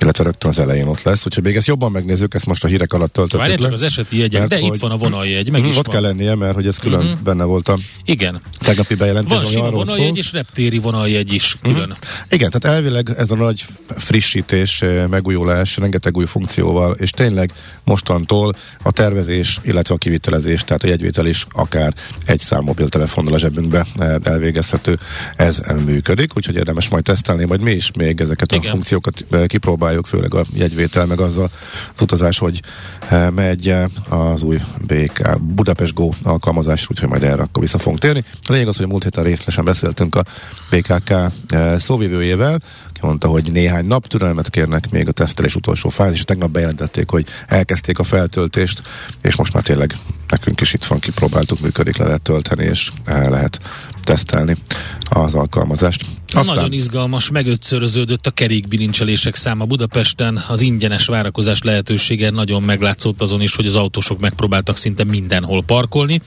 illetve rögtön az elején ott lesz, úgyhogy még ezt jobban megnézzük, ezt most a hírek alatt töltöttük Várjál csak az eseti jegyek, de itt hogy- van a vonaljegy, meg Mhm, is Ott van. kell lennie, mert hogy ez külön Mhm. benne volt a Igen. tegnapi bejelentés, Van sima vonaljegy és reptéri vonaljegy is külön. Igen, tehát elvileg ez a nagy frissítés, eh, megújulás, rengeteg új funkcióval, és tényleg mostantól a tervezés, illetve a kivitelezés, tehát a jegyvétel is akár egy szám mobiltelefonnal a zsebünkbe eh, elvégezhető, ez működik, úgyhogy érdemes majd tesztelni, majd mi is még ezeket Igen. a funkciókat eh, kipróbáljuk, főleg a jegyvétel, meg azzal az utazás, hogy eh, megy eh, az új BK Budapest Go alkalmazásra, úgyhogy majd erre akkor vissza fogunk térni. A lényeg az, hogy múlt héten részletesen beszéltünk a BKK eh, szóvivőjével, ki mondta, hogy néhány nap türelmet kérnek még a tesztelés utolsó fázis. Tegnap bejelentették, hogy elkezdték a feltöltést, és most már tényleg nekünk is itt van, kipróbáltuk, működik, le lehet tölteni, és el lehet tesztelni az alkalmazást. Aztán... Nagyon izgalmas, megötszöröződött a kerékbilincselések száma Budapesten, az ingyenes várakozás lehetősége nagyon meglátszott azon is, hogy az autósok megpróbáltak szinte mindenhol parkolni,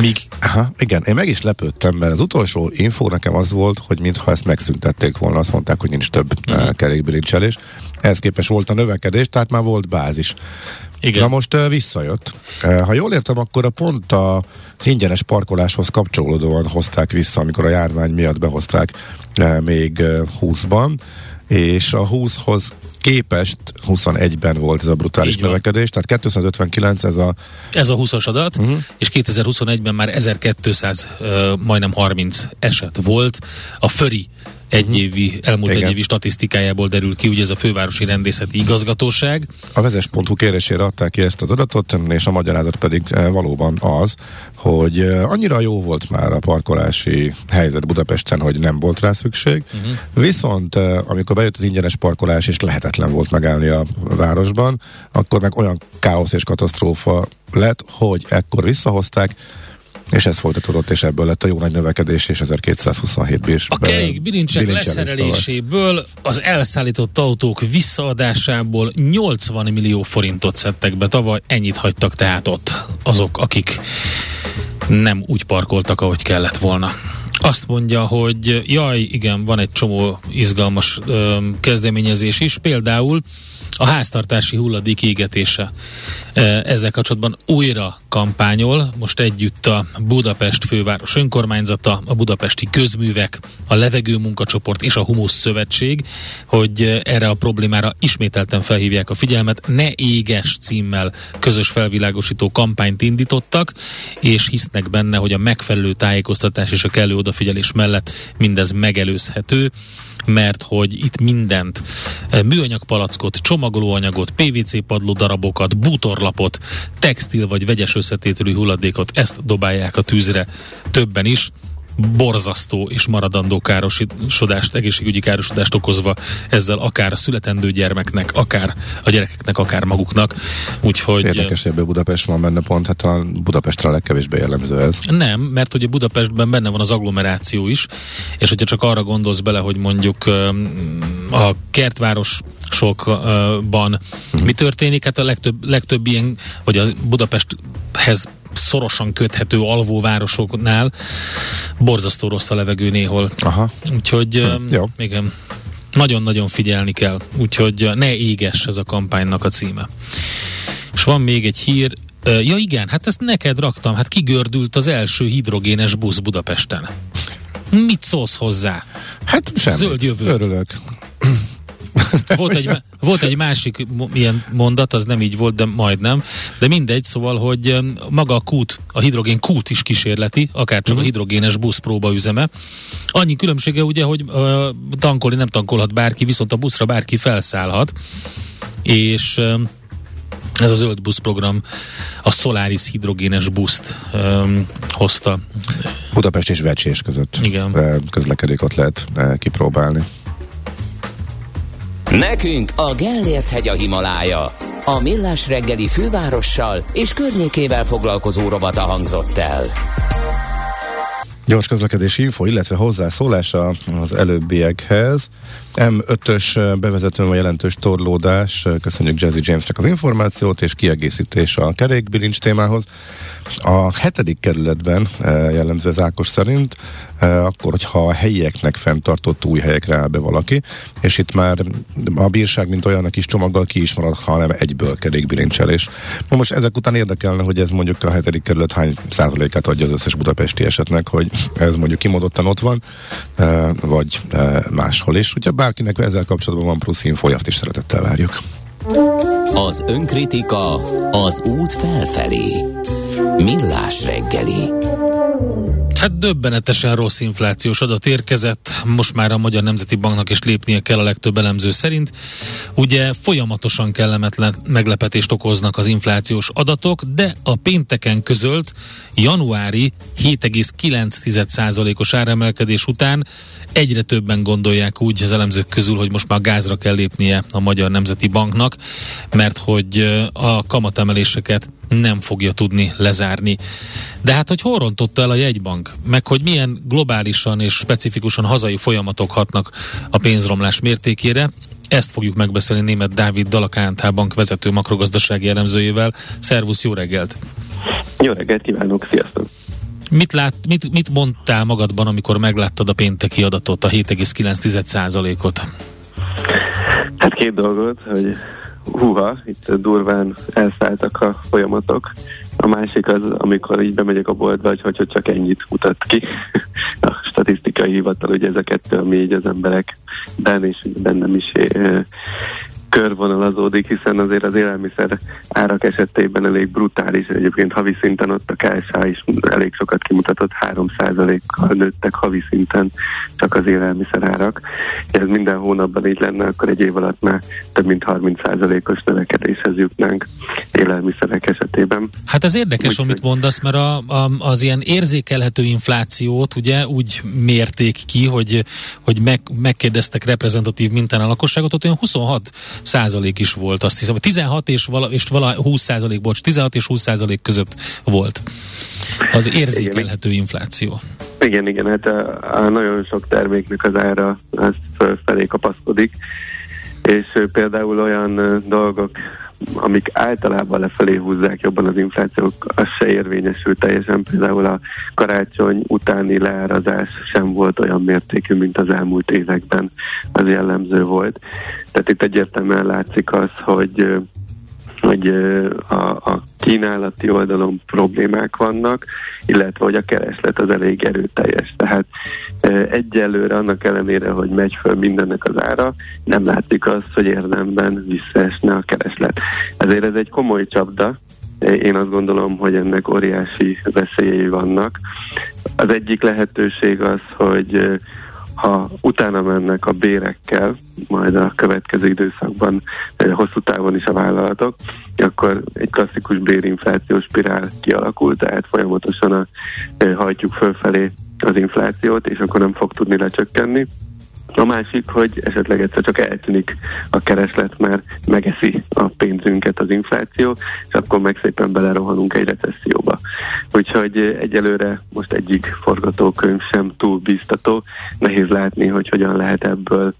míg Aha, igen, én meg is lepődtem, mert az utolsó infó nekem az volt, hogy mintha ezt megszüntették volna, azt mondták, hogy nincs több uh-huh. kerékbilincselés. Ehhez képest volt a növekedés, tehát már volt bázis. Igen. Na most visszajött. Ha jól értem, akkor a pont a ingyenes parkoláshoz kapcsolódóan hozták vissza, amikor a járvány miatt behozták még uh, 20-ban, és a 20-hoz képest 21-ben volt ez a brutális növekedés, tehát 259 ez a ez a 20-as adat, uh-huh. és 2021-ben már 1200, uh, majdnem 30 eset volt. A Föri egyévi, elmúlt Mhm. Igen. egyévi statisztikájából derül ki, ugye ez a fővárosi rendészeti igazgatóság. A vezes.hu kérésére adták ki ezt az adatot, és a magyarázat pedig eh, valóban az, hogy eh, annyira jó volt már a parkolási helyzet Budapesten, hogy nem volt rá szükség. Uh-huh. Viszont eh, amikor bejött az ingyenes parkolás, és lehetetlen volt megállni a városban, akkor meg olyan káosz és katasztrófa lett, hogy ekkor visszahozták, és ez folytatódott, és ebből lett a jó nagy növekedés, és 1227 bés. A kerék bilincsek leszereléséből, az elszállított autók visszaadásából 80 millió forintot szedtek be tavaly, ennyit hagytak tehát ott azok, akik nem úgy parkoltak, ahogy kellett volna. Azt mondja, hogy jaj, igen, van egy csomó izgalmas ö, kezdeményezés is, például a háztartási hulladék égetése. Ezzel kapcsolatban újra kampányol, most együtt a Budapest főváros önkormányzata, a budapesti közművek, a levegő munkacsoport és a Humusz Szövetség, hogy erre a problémára ismételten felhívják a figyelmet. Ne éges címmel közös felvilágosító kampányt indítottak, és hisznek benne, hogy a megfelelő tájékoztatás és a kellő odafigyelés mellett mindez megelőzhető mert hogy itt mindent, műanyag palackot, csomagolóanyagot, PVC padló darabokat, bútorlapot, textil vagy vegyes összetételű hulladékot, ezt dobálják a tűzre többen is borzasztó és maradandó károsodást, egészségügyi károsodást okozva ezzel akár a születendő gyermeknek, akár a gyerekeknek, akár maguknak. Úgyhogy... Érdekes, hogy ebből Budapest van benne pont, hát a Budapestre a legkevésbé jellemző ez. Nem, mert ugye Budapestben benne van az agglomeráció is, és hogyha csak arra gondolsz bele, hogy mondjuk a kertvárosokban mi történik, hát a legtöbb, legtöbb ilyen, vagy a Budapesthez szorosan köthető alvóvárosoknál borzasztó rossz a levegő néhol. Aha. Úgyhogy hm, jó. igen, nagyon-nagyon figyelni kell. Úgyhogy ne éges ez a kampánynak a címe. És van még egy hír, Ja igen, hát ezt neked raktam, hát kigördült az első hidrogénes busz Budapesten. Mit szólsz hozzá? Hát semmi. Zöld jövő. Örülök. Volt egy, volt egy másik ilyen mondat, az nem így volt, de majdnem. De mindegy, szóval, hogy maga a kút, a hidrogén kút is kísérleti, akár csak uh-huh. a hidrogénes busz próbaüzeme. Annyi különbsége ugye, hogy uh, tankolni nem tankolhat bárki, viszont a buszra bárki felszállhat. És uh, ez a zöld busz program a Solaris hidrogénes buszt um, hozta. Budapest és Vecsés között Igen. közlekedik, ott lehet kipróbálni. Nekünk a Gellért hegy a Himalája. A millás reggeli fővárossal és környékével foglalkozó rovata hangzott el. Gyors közlekedési info, illetve hozzászólása az előbbiekhez. M5-ös bevezetőn van jelentős torlódás, köszönjük Jazzy Jamesnek az információt, és kiegészítés a kerékbilincs témához. A hetedik kerületben jellemző az Ákos szerint akkor, hogyha a helyieknek fenntartott új helyekre áll be valaki, és itt már a bírság, mint olyannak is csomaggal ki is marad, hanem egyből kerékbilincselés. Na most ezek után érdekelne, hogy ez mondjuk a hetedik kerület hány százalékát adja az összes budapesti esetnek, hogy ez mondjuk kimondottan ott van, vagy máshol is. Úgyhogy bárkinek ezzel kapcsolatban van plusz info, azt is szeretettel várjuk. Az önkritika az út felfelé. Millás reggeli. Hát döbbenetesen rossz inflációs adat érkezett, most már a Magyar Nemzeti Banknak is lépnie kell a legtöbb elemző szerint. Ugye folyamatosan kellemetlen meglepetést okoznak az inflációs adatok, de a pénteken közölt januári 7,9%-os áremelkedés után egyre többen gondolják úgy az elemzők közül, hogy most már gázra kell lépnie a Magyar Nemzeti Banknak, mert hogy a kamatemeléseket nem fogja tudni lezárni. De hát, hogy hol rontotta el a jegybank, meg hogy milyen globálisan és specifikusan hazai folyamatok hatnak a pénzromlás mértékére, ezt fogjuk megbeszélni német Dávid Dalakánthá bank vezető makrogazdasági elemzőjével. Szervusz, jó reggelt! Jó reggelt kívánok, sziasztok! Mit, lát, mit, mit mondtál magadban, amikor megláttad a pénteki adatot, a 7,9%-ot? Hát két dolgot, hogy húha, itt durván elszálltak a folyamatok. A másik az, amikor így bemegyek a boltba, hogy, hogy csak ennyit mutat ki. A statisztikai hivatal, hogy ezeket mi így az emberek benn és bennem is körvonalazódik, hiszen azért az élelmiszer árak esetében elég brutális, egyébként havi szinten ott a KSH is elég sokat kimutatott, 3%-kal nőttek havi szinten csak az élelmiszer árak. Ez minden hónapban így lenne, akkor egy év alatt már több mint 30%-os növekedéshez jutnánk élelmiszerek esetében. Hát ez érdekes, úgy, amit mondasz, mert a, a, az ilyen érzékelhető inflációt ugye úgy mérték ki, hogy, hogy meg, megkérdeztek reprezentatív mintán a lakosságot, ott olyan 26 százalék is volt, azt hiszem, 16 és vala, és vala 20 százalék, bocs, 16 és 20 százalék között volt az érzékelhető igen. infláció. Igen, igen, hát a, a nagyon sok terméknek az ára az fölfelé kapaszkodik, és például olyan dolgok, amik általában lefelé húzzák jobban az inflációk, az se érvényesül teljesen. Például a karácsony utáni leárazás sem volt olyan mértékű, mint az elmúlt években az jellemző volt. Tehát itt egyértelműen látszik az, hogy hogy a, a kínálati oldalon problémák vannak, illetve hogy a kereslet az elég erőteljes. Tehát egyelőre annak ellenére, hogy megy föl mindennek az ára, nem látszik azt, hogy érdemben visszaesne a kereslet. Ezért ez egy komoly csapda, én azt gondolom, hogy ennek óriási veszélyei vannak. Az egyik lehetőség az, hogy ha utána mennek a bérekkel, majd a következő időszakban hosszú távon is a vállalatok, akkor egy klasszikus bérinflációs spirál kialakult, tehát folyamatosan a, hajtjuk fölfelé az inflációt, és akkor nem fog tudni lecsökkenni. A másik, hogy esetleg egyszer csak eltűnik a kereslet, mert megeszi a pénzünket az infláció, és akkor meg szépen belerohanunk egy recesszióba. Úgyhogy egyelőre most egyik forgatókönyv sem túl biztató. Nehéz látni, hogy hogyan lehet ebből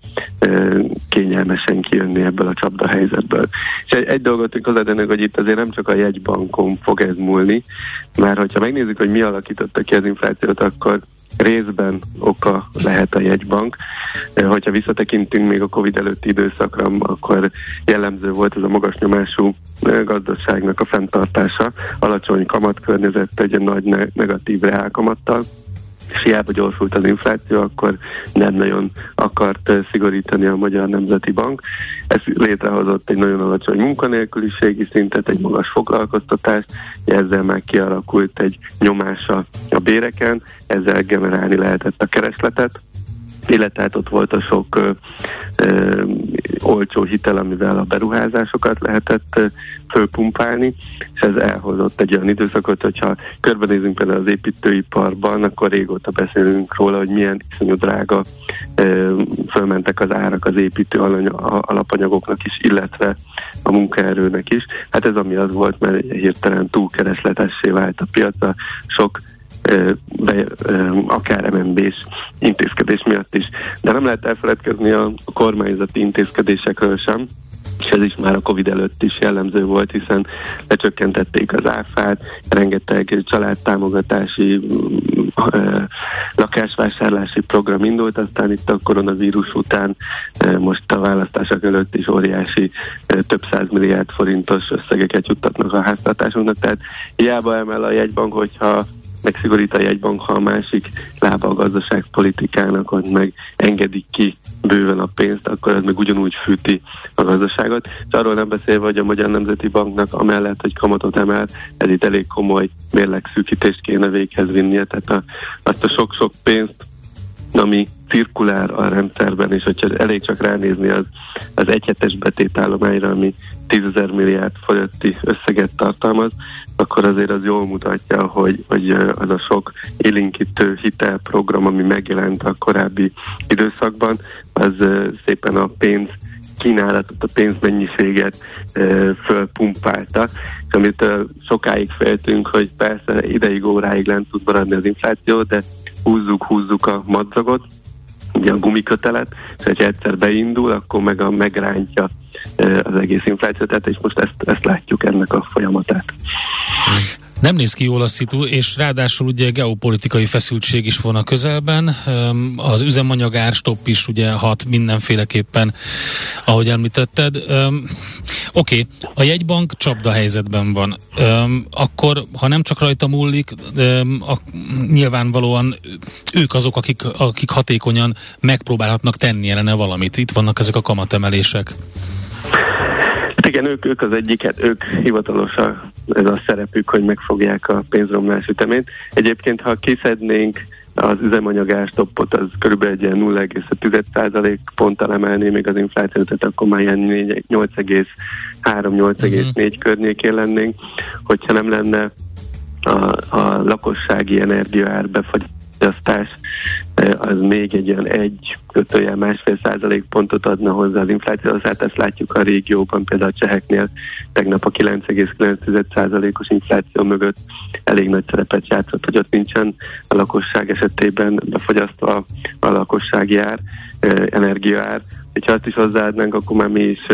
kényelmesen kijönni ebből a csapda helyzetből. És egy, egy dolgot hozzátennek, hogy itt azért nem csak a jegybankon fog ez múlni, mert hogyha megnézzük, hogy mi alakította ki az inflációt, akkor részben oka lehet a jegybank. Hogyha visszatekintünk még a Covid előtti időszakra, akkor jellemző volt ez a magas nyomású gazdaságnak a fenntartása, alacsony kamatkörnyezet egy nagy negatív reálkamattal, és hiába gyorsult az infláció, akkor nem nagyon akart eh, szigorítani a Magyar Nemzeti Bank. Ez létrehozott egy nagyon alacsony munkanélküliségi szintet, egy magas foglalkoztatást, ezzel már kialakult egy nyomása a béreken, ezzel generálni lehetett a keresletet, illetve hát ott volt a sok ö, ö, olcsó hitel, amivel a beruházásokat lehetett ö, fölpumpálni, és ez elhozott egy olyan időszakot, hogyha körbenézünk például az építőiparban, akkor régóta beszélünk róla, hogy milyen iszonyú drága ö, fölmentek az árak az építő alapanyagoknak is, illetve a munkaerőnek is. Hát ez ami az volt, mert hirtelen túlkeresletessé vált a piaca, sok be, akár MNB-s intézkedés miatt is. De nem lehet elfeledkezni a kormányzati intézkedésekről sem, és ez is már a Covid előtt is jellemző volt, hiszen lecsökkentették az áfát, rengeteg családtámogatási, lakásvásárlási program indult, aztán itt a koronavírus után most a választások előtt is óriási több száz milliárd forintos összegeket juttatnak a háztartásunknak, tehát hiába emel a jegybank, hogyha megszigorít a jegybank, ha a másik lába a gazdaságpolitikának, hogy meg engedik ki bőven a pénzt, akkor ez meg ugyanúgy fűti a gazdaságot. És arról nem beszélve, hogy a Magyar Nemzeti Banknak amellett, hogy kamatot emel, ez itt elég komoly mérlegszűkítést kéne véghez vinnie, tehát a, azt a sok-sok pénzt, ami cirkulár a rendszerben, és hogyha elég csak ránézni az, az egyhetes betétállományra, ami 10 milliárd fölötti összeget tartalmaz, akkor azért az jól mutatja, hogy, hogy az a sok élinkítő hitelprogram, ami megjelent a korábbi időszakban, az szépen a pénz kínálatot, a pénzmennyiséget e, fölpumpálta, és amit e, sokáig féltünk, hogy persze ideig, óráig lent tud maradni az infláció, de húzzuk, húzzuk a madzagot, ugye a gumikötelet, és ha egyszer beindul, akkor meg a megrántja az egész inflációt, és most ezt, ezt látjuk ennek a folyamatát. Nem néz ki jól a szitu, és ráadásul ugye geopolitikai feszültség is van a közelben. Az üzemanyag stopp is ugye hat mindenféleképpen, ahogy említetted. Oké, okay, a jegybank csapda helyzetben van. Akkor, ha nem csak rajta múlik, nyilvánvalóan ők azok, akik, akik hatékonyan megpróbálhatnak tenni ellene valamit. Itt vannak ezek a kamatemelések. Hát igen, ők, ők az egyiket, ők hivatalosan ez a szerepük, hogy megfogják a pénzromlás ütemét. Egyébként, ha kiszednénk az üzemanyagárstoppot, az körülbelül egy ilyen 0,5% ponttal emelné még az inflációt, tehát akkor már ilyen 8,3-8,4 uh-huh. környékén lennénk. Hogyha nem lenne a, a lakossági energiaár befagyasztás, az még egy olyan egy kötőjel másfél százalék pontot adna hozzá az inflációhoz. Hát ezt látjuk a régióban, például a cseheknél tegnap a 9,9 százalékos infláció mögött elég nagy szerepet játszott, hogy ott nincsen a lakosság esetében befogyasztva a lakossági ár, energiaár. Ha azt is hozzáadnánk, akkor már mi is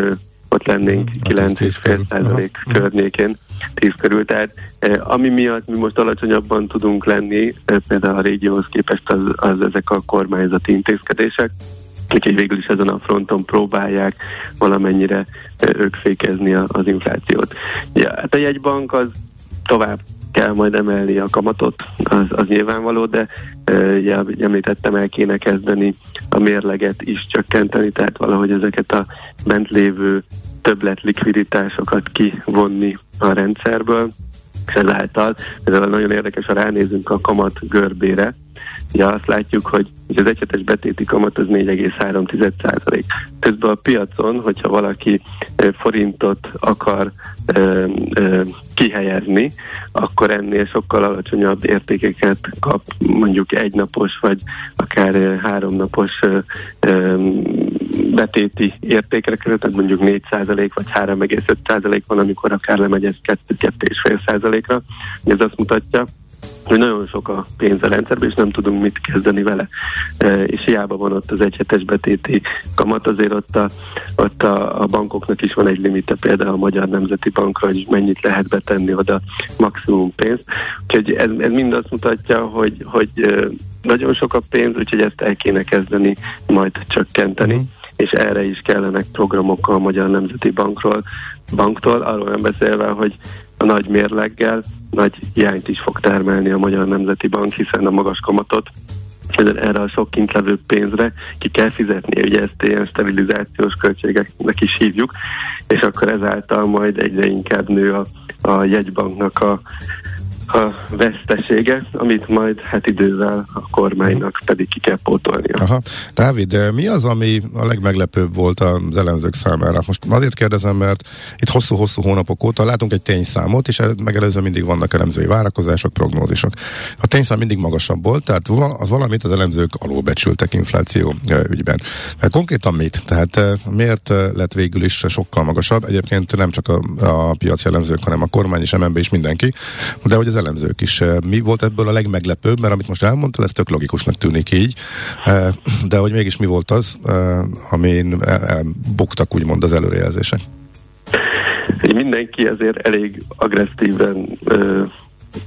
ott lennénk 9,5% hát környékén, 10 körül. Tehát eh, ami miatt mi most alacsonyabban tudunk lenni, eh, például a régióhoz képest az, az ezek a kormányzati intézkedések, Úgyhogy végül is ezen a fronton próbálják valamennyire eh, ők fékezni az inflációt. Ja, hát a jegybank az tovább kell majd emelni a kamatot, az, az nyilvánvaló, de e, említettem, el kéne kezdeni a mérleget is csökkenteni, tehát valahogy ezeket a bent lévő többlet likviditásokat kivonni a rendszerből, és ezáltal, ezzel nagyon érdekes, ha ránézünk a kamat görbére, ugye azt látjuk, hogy az egyetes betéti kamat az 4,3 százalék. Közben a piacon, hogyha valaki forintot akar ö, ö, kihelyezni, akkor ennél sokkal alacsonyabb értékeket kap mondjuk egynapos vagy akár háromnapos betéti értékre kerül, tehát mondjuk 4% vagy 3,5% van, amikor akár lemegy ez 2-2,5 ra Ez azt mutatja, hogy nagyon sok a pénz a rendszerben, és nem tudunk mit kezdeni vele. E, és hiába van ott az egyhetes betéti kamat, azért ott, a, ott a, a bankoknak is van egy limite, például a Magyar Nemzeti Bankra, hogy mennyit lehet betenni oda maximum pénzt. Úgyhogy ez, ez mind azt mutatja, hogy, hogy nagyon sok a pénz, úgyhogy ezt el kéne kezdeni majd csökkenteni. Mm és erre is kellenek programok a Magyar Nemzeti Bankról, banktól, arról nem beszélve, hogy a nagy mérleggel nagy hiányt is fog termelni a Magyar Nemzeti Bank, hiszen a magas kamatot erre a sok kint levő pénzre ki kell fizetni, ugye ezt ilyen stabilizációs költségeknek is hívjuk, és akkor ezáltal majd egyre inkább nő a, a jegybanknak a a vesztesége, amit majd hát idővel a kormánynak pedig ki kell pótolnia. Aha. Dávid, mi az, ami a legmeglepőbb volt az elemzők számára? Most azért kérdezem, mert itt hosszú-hosszú hónapok óta látunk egy tényszámot, és megelőzően mindig vannak elemzői várakozások, prognózisok. A tényszám mindig magasabb volt, tehát valamit az elemzők alulbecsültek infláció ügyben. Mert konkrétan mit? Tehát miért lett végül is sokkal magasabb? Egyébként nem csak a, a piaci elemzők, hanem a kormány és MNB is mindenki, de hogy az elemzők is. Eh, mi volt ebből a legmeglepőbb, mert amit most elmondtál, ez tök logikusnak tűnik így, eh, de hogy mégis mi volt az, eh, amin buktak úgymond az előrejelzések? mindenki ezért elég agresszíven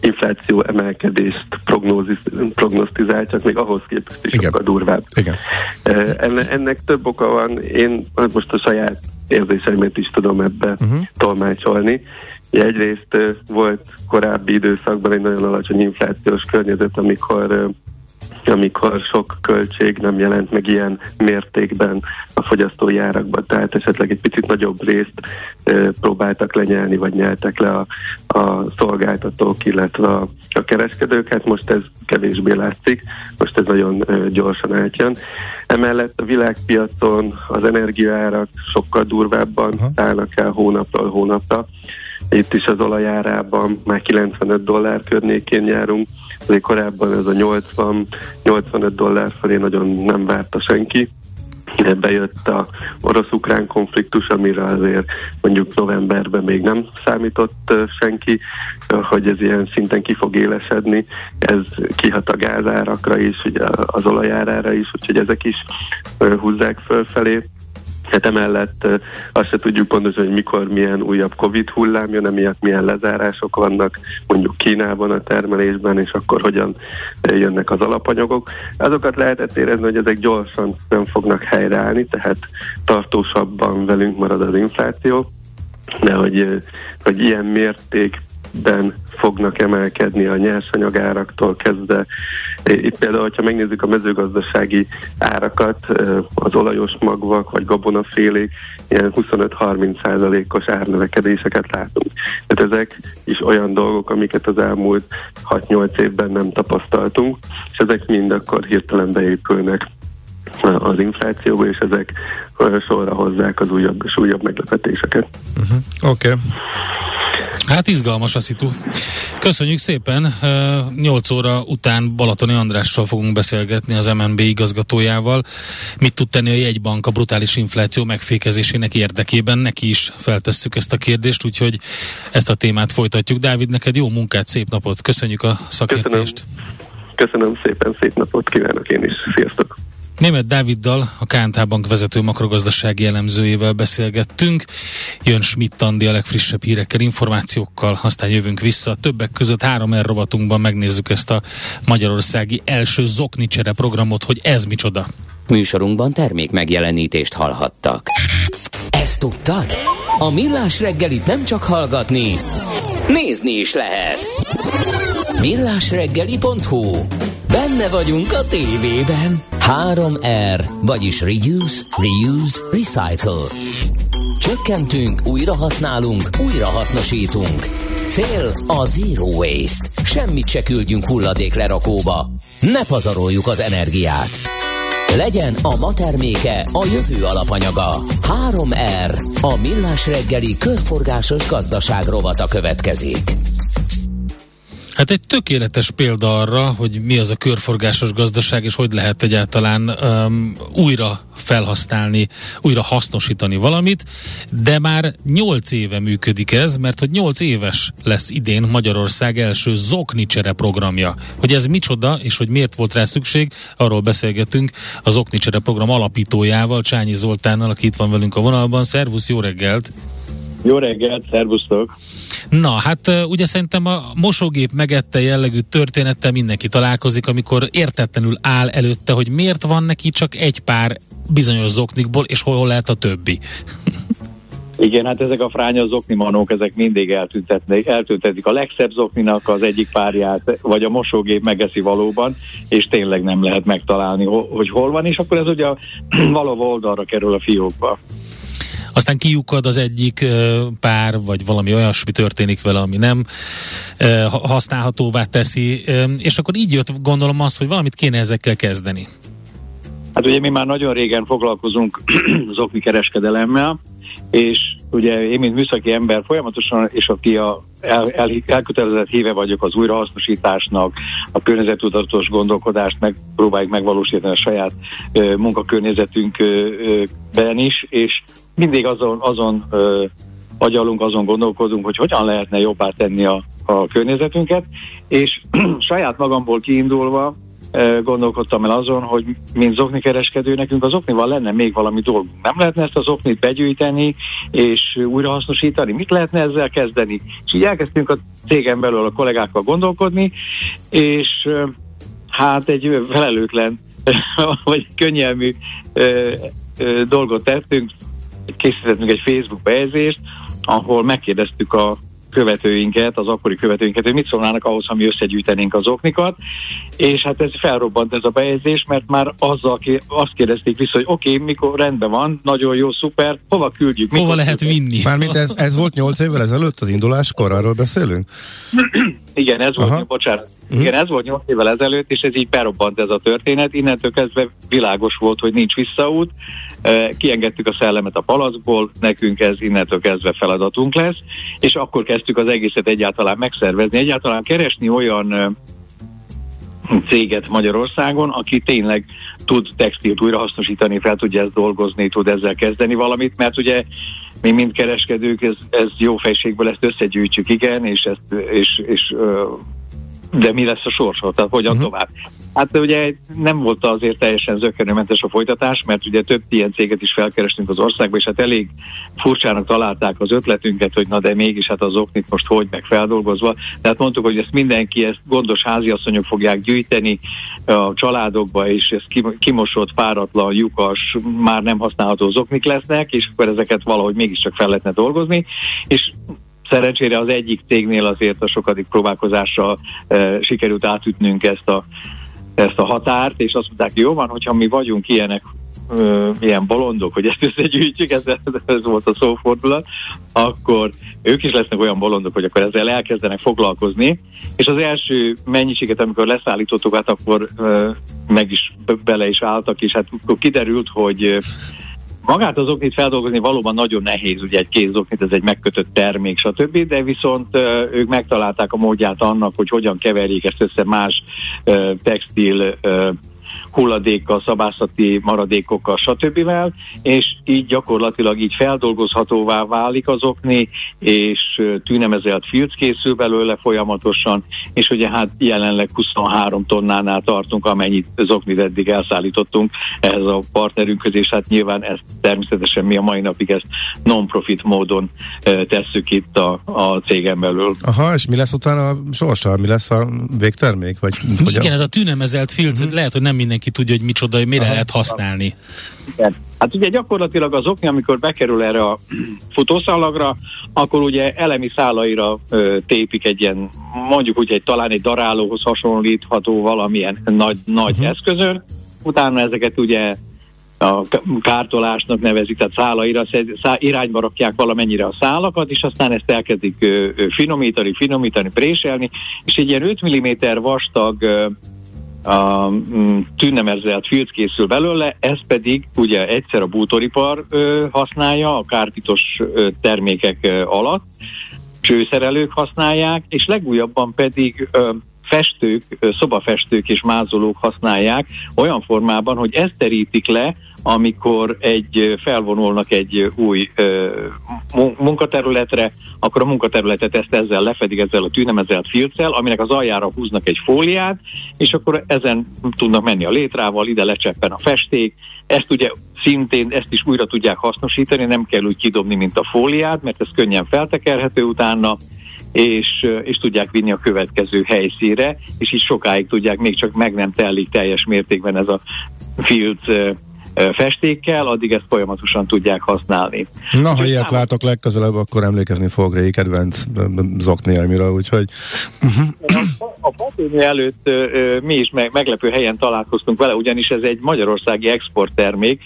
infláció emelkedést prognosztizál, csak még ahhoz képest is sokkal durvább. Igen. Enne, ennek több oka van, én most a saját érzéseimet is tudom ebbe uh-huh. tolmácsolni. Egyrészt volt korábbi időszakban egy nagyon alacsony inflációs környezet, amikor amikor sok költség nem jelent meg ilyen mértékben a fogyasztói árakban, tehát esetleg egy picit nagyobb részt e, próbáltak lenyelni, vagy nyeltek le a, a szolgáltatók, illetve a, a kereskedők, hát most ez kevésbé látszik, most ez nagyon e, gyorsan átjön. Emellett a világpiacon az energiaárak sokkal durvábban uh-huh. állnak el hónapról hónapra. Itt is az olajárában már 95 dollár környékén járunk, azért korábban ez a 80-85 dollár felé nagyon nem várta senki. Ide bejött a orosz-ukrán konfliktus, amire azért mondjuk novemberben még nem számított senki, hogy ez ilyen szinten ki fog élesedni. Ez kihat a gázárakra is, ugye az olajárára is, úgyhogy ezek is húzzák fölfelé. Hát emellett azt se tudjuk pontosan, hogy mikor milyen újabb Covid hullám jön, emiatt milyen lezárások vannak mondjuk Kínában a termelésben, és akkor hogyan jönnek az alapanyagok. Azokat lehetett érezni, hogy ezek gyorsan nem fognak helyreállni, tehát tartósabban velünk marad az infláció, de hogy, hogy ilyen mérték ben fognak emelkedni a nyersanyagáraktól kezdve. Itt például, hogyha megnézzük a mezőgazdasági árakat, az olajos magvak vagy gabonafélék, ilyen 25-30 százalékos árnövekedéseket látunk. Tehát ezek is olyan dolgok, amiket az elmúlt 6-8 évben nem tapasztaltunk, és ezek mind akkor hirtelen beépülnek az inflációba, és ezek sorra hozzák az újabb és újabb meglepetéseket. Uh-huh. Oké. Okay. Hát izgalmas a szitu. Köszönjük szépen. 8 óra után Balatoni Andrással fogunk beszélgetni az MNB igazgatójával. Mit tud tenni a jegybank a brutális infláció megfékezésének érdekében? Neki is feltesszük ezt a kérdést, úgyhogy ezt a témát folytatjuk. Dávid, neked jó munkát, szép napot. Köszönjük a szakértést. Köszönöm, Köszönöm szépen, szép napot kívánok én is. Sziasztok! Német Dáviddal, a KNT Bank vezető makrogazdasági elemzőjével beszélgettünk. Jön Schmidt Andi a legfrissebb hírekkel, információkkal, aztán jövünk vissza. Többek között három R rovatunkban megnézzük ezt a magyarországi első zoknicsere programot, hogy ez micsoda. Műsorunkban termék megjelenítést hallhattak. Ezt tudtad? A Millás reggelit nem csak hallgatni, nézni is lehet. Millásreggeli.hu Benne vagyunk a tévében. 3R, vagyis Reduce, Reuse, Recycle. Csökkentünk, újra használunk, újra hasznosítunk. Cél a Zero Waste. Semmit se küldjünk hulladék lerakóba. Ne pazaroljuk az energiát. Legyen a ma terméke a jövő alapanyaga. 3R, a millás reggeli körforgásos gazdaság rovata következik. Hát egy tökéletes példa arra, hogy mi az a körforgásos gazdaság, és hogy lehet egyáltalán um, újra felhasználni, újra hasznosítani valamit, de már 8 éve működik ez, mert hogy 8 éves lesz idén Magyarország első Zoknicsere programja. Hogy ez micsoda, és hogy miért volt rá szükség, arról beszélgetünk az Zoknicsere program alapítójával, Csányi Zoltánnal, aki itt van velünk a vonalban. Szervusz, jó reggelt! Jó reggelt, szervusztok! Na, hát ugye szerintem a mosógép megette jellegű történettel mindenki találkozik, amikor értetlenül áll előtte, hogy miért van neki csak egy pár bizonyos zoknikból, és hol lehet a többi. Igen, hát ezek a fránya zoknimanók, ezek mindig eltüntetnek, eltüntetik a legszebb zokninak az egyik párját, vagy a mosógép megeszi valóban, és tényleg nem lehet megtalálni, hogy hol van, és akkor ez ugye való oldalra kerül a fiókba aztán kiukad az egyik pár, vagy valami olyasmi történik vele, ami nem használhatóvá teszi, és akkor így jött gondolom azt, hogy valamit kéne ezekkel kezdeni. Hát ugye mi már nagyon régen foglalkozunk az okni kereskedelemmel, és ugye én, mint műszaki ember folyamatosan, és aki a el, el, elkötelezett híve vagyok az újrahasznosításnak, a környezetudatos gondolkodást megpróbáljuk megvalósítani a saját ö, munkakörnyezetünkben is, és mindig azon, azon ö, agyalunk, azon gondolkodunk, hogy hogyan lehetne jobbá tenni a, a környezetünket, és saját magamból kiindulva gondolkodtam el azon, hogy mint zokni kereskedő nekünk az oknival lenne még valami dolgunk. Nem lehetne ezt az oknit begyűjteni és újrahasznosítani? Mit lehetne ezzel kezdeni? És így elkezdtünk a cégen belül a kollégákkal gondolkodni, és hát egy felelőtlen vagy könnyelmű ö, ö, dolgot tettünk, készítettünk egy Facebook bejegyzést, ahol megkérdeztük a követőinket, az akkori követőinket, hogy mit szólnának ahhoz, ha mi összegyűjtenénk az oknikat, és hát ez felrobbant ez a bejegyzés, mert már azzal azt kérdezték vissza, hogy oké, okay, mikor rendben van, nagyon jó, szuper, hova küldjük? Hova lehet küldjük? vinni? Mármint ez, ez volt 8 évvel ezelőtt az induláskor, arról beszélünk? Igen, ez Aha. volt, bocsánat, Mm. Igen, ez volt 8 évvel ezelőtt, és ez így berobbant ez a történet. Innentől kezdve világos volt, hogy nincs visszaút. Kiengedtük a szellemet a palacból, nekünk ez innentől kezdve feladatunk lesz, és akkor kezdtük az egészet egyáltalán megszervezni, egyáltalán keresni olyan céget Magyarországon, aki tényleg tud textilt újrahasznosítani, fel tudja ezt dolgozni, tud ezzel kezdeni valamit, mert ugye mi mind kereskedők, ez, ez jó fejségből ezt összegyűjtsük, igen, és, ezt, és, és de mi lesz a sorsa, tehát hogyan uh-huh. tovább. Hát ugye nem volt azért teljesen zökkenőmentes a folytatás, mert ugye több ilyen céget is felkerestünk az országba, és hát elég furcsának találták az ötletünket, hogy na de mégis hát az oknit most hogy meg feldolgozva. Tehát mondtuk, hogy ezt mindenki, ezt gondos háziasszonyok fogják gyűjteni a családokba, és ez kimosott, páratlan, lyukas, már nem használható zoknik lesznek, és akkor ezeket valahogy mégiscsak fel lehetne dolgozni. És Szerencsére az egyik cégnél azért a sokadik próbálkozással e, sikerült átütnünk ezt a, ezt a határt, és azt mondták, jó van, hogyha mi vagyunk ilyenek, ö, e, ilyen bolondok, hogy ezt összegyűjtjük, ez, ez volt a szófordulat, akkor ők is lesznek olyan bolondok, hogy akkor ezzel elkezdenek foglalkozni, és az első mennyiséget, amikor leszállítottuk, hát akkor ö, e, meg is bele is álltak, és hát akkor kiderült, hogy Magát az oknit feldolgozni valóban nagyon nehéz, ugye egy kézoknit, ez egy megkötött termék, stb., de viszont ők megtalálták a módját annak, hogy hogyan keverjék ezt össze más textil hulladékkal, szabászati maradékokkal, stb. és így gyakorlatilag így feldolgozhatóvá válik az okni, és tűnemezelt filc készül belőle folyamatosan, és ugye hát jelenleg 23 tonnánál tartunk, amennyit az oknit eddig elszállítottunk ehhez a partnerünkhöz, és hát nyilván ezt természetesen mi a mai napig ezt non-profit módon tesszük itt a, a cégen belül. Aha, és mi lesz utána a sorsa? Mi lesz a végtermék? Vagy, Igen, ez a tűnemezelt filc, uh-huh. lehet, hogy nem minden mindenki tudja, hogy micsoda, hogy mire Aha. lehet használni. Igen. Hát ugye gyakorlatilag az okni, amikor bekerül erre a futószalagra, akkor ugye elemi szálaira ö, tépik egy ilyen, mondjuk úgy egy talán egy darálóhoz hasonlítható valamilyen nagy, nagy uh-huh. eszközön, utána ezeket ugye a kártolásnak nevezik, tehát szálaira, szá, irányba rakják valamennyire a szálakat, és aztán ezt elkezdik ö, ö, finomítani, finomítani, préselni, és egy ilyen 5 mm vastag ö, a mm, tűnnemezelt filc készül belőle, ez pedig ugye egyszer a bútoripar ö, használja a kárpitos ö, termékek ö, alatt, csőszerelők használják, és legújabban pedig ö, festők, szobafestők és mázolók használják olyan formában, hogy ezt terítik le, amikor egy felvonulnak egy új munkaterületre, akkor a munkaterületet ezt ezzel lefedik, ezzel a tűnemezelt filccel, aminek az aljára húznak egy fóliát, és akkor ezen tudnak menni a létrával, ide lecseppen a festék, ezt ugye szintén ezt is újra tudják hasznosítani, nem kell úgy kidobni, mint a fóliát, mert ez könnyen feltekerhető utána, és, és tudják vinni a következő helyszíre, és így sokáig tudják, még csak meg nem telik teljes mértékben ez a filc festékkel, addig ezt folyamatosan tudják használni. Na, ha ilyet számos... látok legközelebb, akkor emlékezni fogok Réi kedvenc zoknielmira, úgyhogy... A pandémia előtt mi is meglepő helyen találkoztunk vele, ugyanis ez egy magyarországi exporttermék,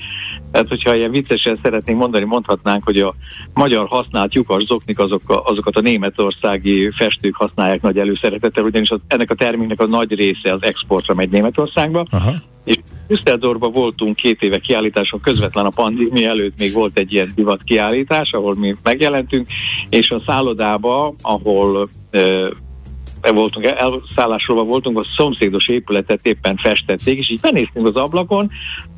tehát hogyha ilyen viccesen szeretnénk mondani, mondhatnánk, hogy a magyar használt lyukas zoknik azok a, azokat a németországi festők használják nagy előszeretettel, ugyanis az, ennek a terméknek a nagy része az exportra megy Németországba, Aha. És Düsseldorfban voltunk két éve kiállításon, közvetlen a pandémia előtt még volt egy ilyen divat kiállítás, ahol mi megjelentünk, és a szállodába, ahol e, voltunk, elszállásról voltunk, a szomszédos épületet éppen festették, és így benéztünk az ablakon,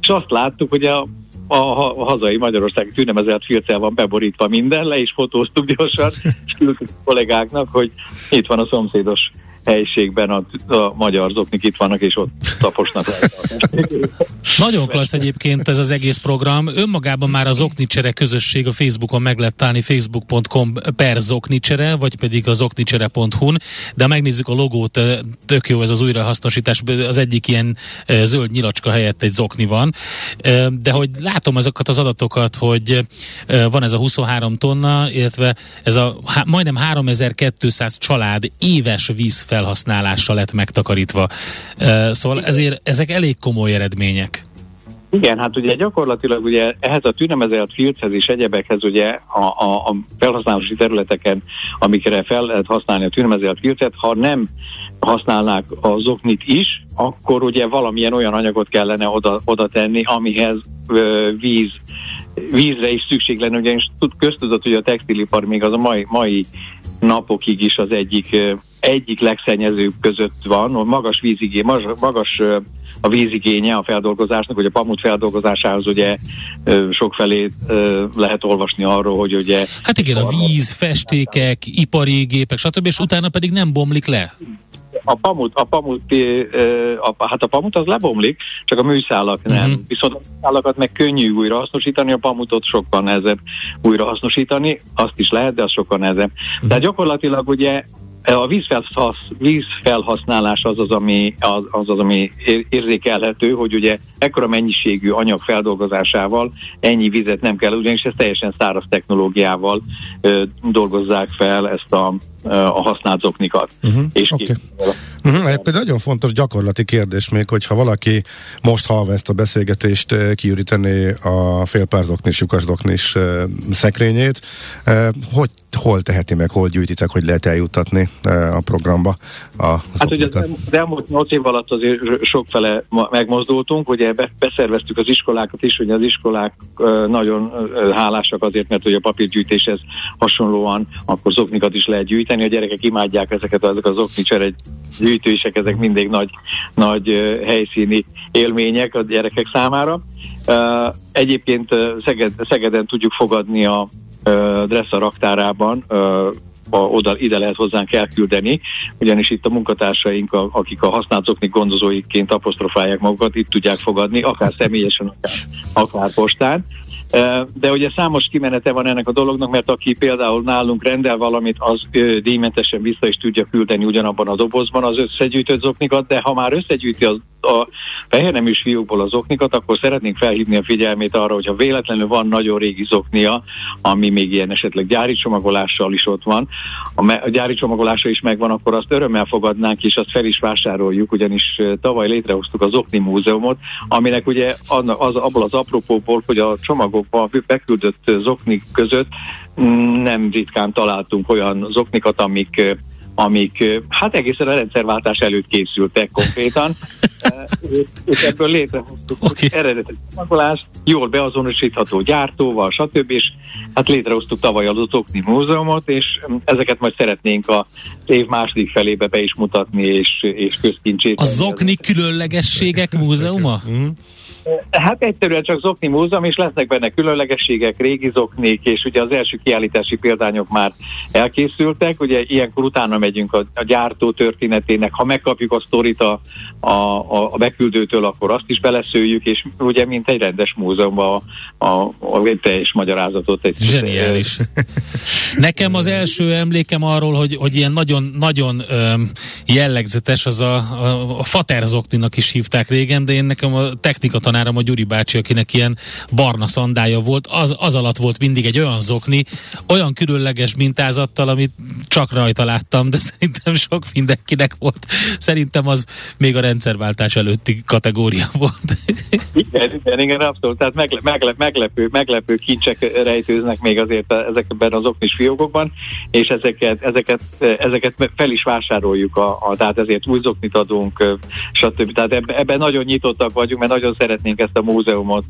és azt láttuk, hogy a a, hazai Magyarországi tűnemezelt filccel van beborítva minden, le is fotóztuk gyorsan, és küldtük kollégáknak, hogy itt van a szomszédos helyiségben a, a magyar zoknik itt vannak, és ott taposnak Nagyon klassz egyébként ez az egész program. Önmagában már az Oknicsere közösség a Facebookon meg lehet találni facebook.com per zoknicsere, vagy pedig az oknicsere.hu-n, de ha megnézzük a logót, tök jó ez az újrahasznosítás, az egyik ilyen zöld nyilacska helyett egy zokni van, de hogy látom ezeket az adatokat, hogy van ez a 23 tonna, illetve ez a majdnem 3200 család éves vízfelhasználással lett megtakarítva. Szóval ezért ezek elég komoly eredmények. Igen, hát ugye gyakorlatilag ugye ehhez a tűnemezelt filchez és egyebekhez ugye a, a, a felhasználási területeken, amikre fel lehet használni a tűnemezelt filcet, ha nem használnák az oknit is, akkor ugye valamilyen olyan anyagot kellene oda, oda tenni, amihez ö, víz vízre is szükség lenne, ugyanis köztudott, hogy a textilipar még az a mai, mai napokig is az egyik egyik legszennyezőbb között van, magas vízigé, magas a vízigénye a feldolgozásnak, hogy a pamut feldolgozásához ugye sokfelé lehet olvasni arról, hogy ugye... Hát igen, a víz, festékek, ipari gépek, stb. és utána pedig nem bomlik le a pamut, a pamut, a, hát a pamut az lebomlik, csak a műszálak nem. Uh-huh. Viszont a műszálakat meg könnyű újrahasznosítani, a pamutot sokkal nehezebb újrahasznosítani, azt is lehet, de az sokkal nehezebb. Uh-huh. Tehát gyakorlatilag ugye a vízfelhasz, vízfelhasználás az az, ami, az, az, az, ami érzékelhető, hogy ugye ekkora mennyiségű anyag feldolgozásával ennyi vizet nem kell, ugyanis ez teljesen száraz technológiával ö, dolgozzák fel ezt a, a használt zoknikat. Uh-huh, és okay. Uh-huh, egy nagyon fontos gyakorlati kérdés még, hogyha valaki most halva ezt a beszélgetést kiüríteni a félpárzoknis, lyukasdoknis szekrényét, hogy hol teheti meg, hol gyűjtitek, hogy lehet eljuttatni a programba a Hát ugye az elmúlt 8 év alatt azért sokfele megmozdultunk, ugye beszerveztük az iskolákat is, hogy az iskolák nagyon hálásak azért, mert hogy a papírgyűjtéshez hasonlóan akkor zoknikat is lehet gyűjteni, a gyerekek imádják ezeket ezek az oknicsere gyűjtősek, ezek mindig nagy, nagy helyszíni élmények a gyerekek számára. Egyébként Szeged, Szegeden tudjuk fogadni a Dressa raktárában a, oda, ide lehet hozzánk elküldeni, ugyanis itt a munkatársaink, a, akik a használt zoknik gondozóiként apostrofálják magukat, itt tudják fogadni, akár személyesen, akár, akár postán. De ugye számos kimenete van ennek a dolognak, mert aki például nálunk rendel valamit, az díjmentesen vissza is tudja küldeni ugyanabban a dobozban az összegyűjtött zoknikat, de ha már összegyűjti az a fehérneműs fiúkból az oknikat, akkor szeretnénk felhívni a figyelmét arra, hogyha véletlenül van nagyon régi zoknia, ami még ilyen esetleg gyári csomagolással is ott van, a, me- a gyári csomagolása is megvan, akkor azt örömmel fogadnánk, és azt fel is vásároljuk, ugyanis tavaly létrehoztuk az Okni Múzeumot, aminek ugye az, az abból az apropóból, hogy a csomagokban beküldött zoknik között mm, nem ritkán találtunk olyan zoknikat, amik amik hát egészen a rendszerváltás előtt készültek konkrétan, és ebből létrehoztuk okay. eredeti csomagolást, jól beazonosítható gyártóval, stb. és hát létrehoztuk tavaly az Okni Múzeumot, és ezeket majd szeretnénk a év második felébe be is mutatni, és, és közkincsét. A Zokni különlegességek múzeuma? Hát egyszerűen csak zokni múzeum, és lesznek benne különlegességek, régi zoknik, és ugye az első kiállítási példányok már elkészültek, ugye ilyenkor utána megyünk a, a gyártó történetének, ha megkapjuk a sztorit a, a, a, beküldőtől, akkor azt is beleszőjük, és ugye mint egy rendes múzeumban a, a, a teljes magyarázatot. Egy Zseniális. Nekem az első emlékem arról, hogy, hogy ilyen nagyon, nagyon jellegzetes, az a, a, a Faterzoktinak is hívták régen, de én nekem a technika tanárom, a Gyuri bácsi, akinek ilyen barna szandája volt, az, az alatt volt mindig egy olyan zokni, olyan különleges mintázattal, amit csak rajta láttam, de szerintem sok mindenkinek volt. Szerintem az még a rendszerváltás előtti kategória volt. Igen, igen, igen, abszolút. Tehát megle, megle, meglepő, meglepő kincsek rejtőznek még azért ezekben az oknis fiókokban, és ezeket, ezeket, ezeket fel is vásároljuk, a, a, tehát ezért új zoknit adunk, stb. Tehát ebben, nagyon nyitottak vagyunk, mert nagyon szeretnénk szeretnénk ezt a múzeumot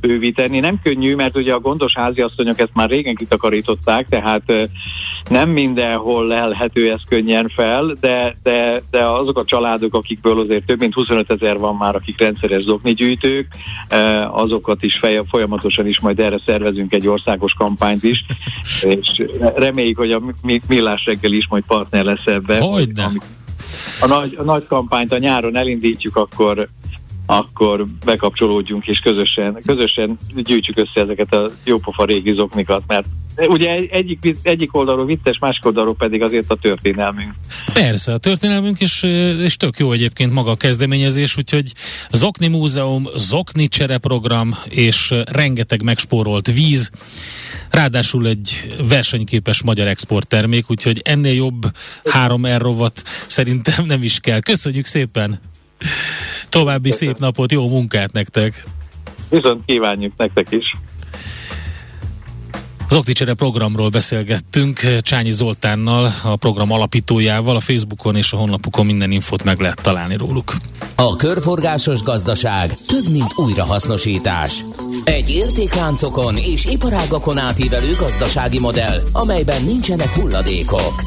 bővíteni. Nem könnyű, mert ugye a gondos háziasszonyok ezt már régen kitakarították, tehát nem mindenhol lelhető ez könnyen fel, de, de, de azok a családok, akikből azért több mint 25 ezer van már, akik rendszeres zoknigyűjtők, azokat is folyamatosan is majd erre szervezünk egy országos kampányt is, és reméljük, hogy a Millás reggel is majd partner lesz ebbe. Hogyne. A nagy, a nagy kampányt a nyáron elindítjuk, akkor akkor bekapcsolódjunk és közösen, közösen gyűjtsük össze ezeket a jópofa régi zoknikat, mert ugye egyik, egyik oldalról vicces, másik oldalról pedig azért a történelmünk. Persze, a történelmünk is, és tök jó egyébként maga a kezdeményezés, úgyhogy Zokni Múzeum, Zokni csereprogram és rengeteg megspórolt víz, ráadásul egy versenyképes magyar exporttermék, úgyhogy ennél jobb három rovat szerintem nem is kell. Köszönjük szépen! További szép napot, jó munkát nektek! Viszont kívánjuk nektek is! Az Okticsere programról beszélgettünk Csányi Zoltánnal, a program alapítójával. A Facebookon és a honlapukon minden infot meg lehet találni róluk. A körforgásos gazdaság több, mint újrahasznosítás. Egy értékláncokon és iparágakon átívelő gazdasági modell, amelyben nincsenek hulladékok.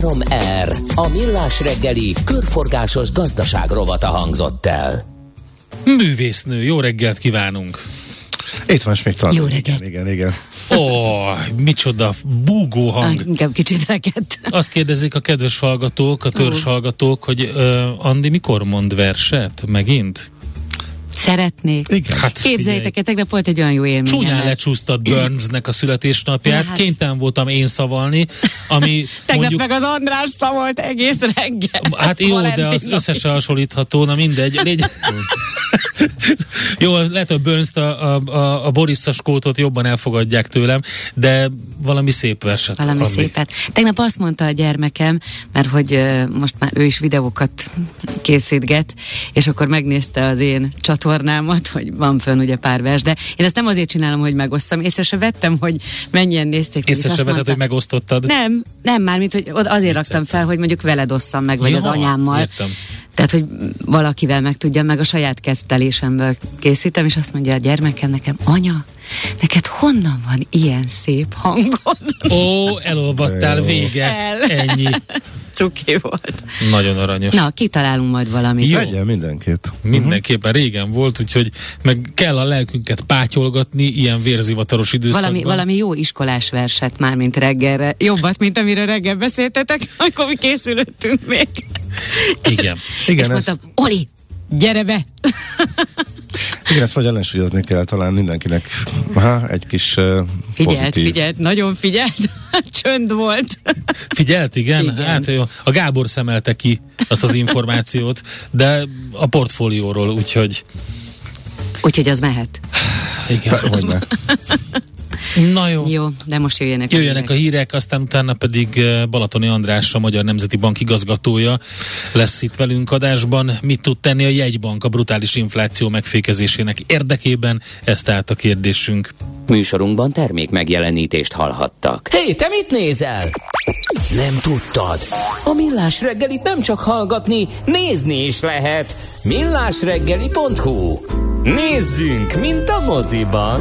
3R. A millás reggeli körforgásos gazdaság rovata hangzott el. Művésznő, jó reggelt kívánunk! Itt van Schmidt Jó reggelt! Igen, igen, igen. Ó, oh, micsoda búgó hang. Ah, inkább kicsit rekedt. Azt kérdezik a kedves hallgatók, a törzs hallgatók, hogy uh, Andi mikor mond verset? Megint? Szeretnék. Igen. Hát Képzeljétek el, tegnap volt egy olyan jó élmény. Csúnyán lecsúsztad Burnsnek a születésnapját, Hát. kénytelen voltam én szavalni, ami Tegnap mondjuk... meg az András szavolt egész reggel. Hát jó, de az Valentin összesen hasonlítható, na mindegy. Légy... jó, lehet, hogy burns a, a, a, a Boris Skótot jobban elfogadják tőlem, de valami szép verset. Valami Andi. szépet. Tegnap azt mondta a gyermekem, mert hogy uh, most már ő is videókat készítget, és akkor megnézte az én csatornámat, hogy van fönn ugye pár vers, de én ezt nem azért csinálom, hogy megosztam, észre se vettem, hogy mennyien nézték. és Észre se vetted, hogy megosztottad? Nem, nem már, mint hogy azért raktam fel, hogy mondjuk veled osszam meg, vagy Ja, az anyámmal. értem. Tehát, hogy valakivel meg tudjam, meg a saját kettelésemből készítem, és azt mondja a gyermekem nekem, anya, neked honnan van ilyen szép hangod? Ó, elolvadtál, Jó. vége. El. Ennyi. Cuki volt. Nagyon aranyos. Na, kitalálunk majd valamit. Jó. Legyen mindenképp. Mindenképpen régen volt, úgyhogy meg kell a lelkünket pátyolgatni ilyen vérzivataros időszakban. Valami, valami jó iskolás verset már, mint reggelre. Jobbat, mint amire reggel beszéltetek, amikor mi készülöttünk még. Igen. Igen, és ez- mondtam, Oli, gyere be! Igen, ezt vagy ellensúlyozni kell talán mindenkinek. Aha, egy kis uh, Figyelt, pozitív. figyelt, nagyon figyelt. Csönd volt. Figyelt, igen? Igen. Hát jó. A Gábor szemelte ki azt az információt, de a portfólióról, úgyhogy Úgyhogy az mehet. igen. Hogyne. Na jó. Jó, de most jöjjenek, Jöjjenek a hírek, aztán utána pedig eh, Balatoni András, a Magyar Nemzeti Bank igazgatója lesz itt velünk adásban. Mit tud tenni a jegybank a brutális infláció megfékezésének érdekében? Ez tehát a kérdésünk. Műsorunkban termék megjelenítést hallhattak. Hé, hey, te mit nézel? Nem tudtad? A Millás reggelit nem csak hallgatni, nézni is lehet. Millásreggeli.hu Nézzünk, mint a moziban!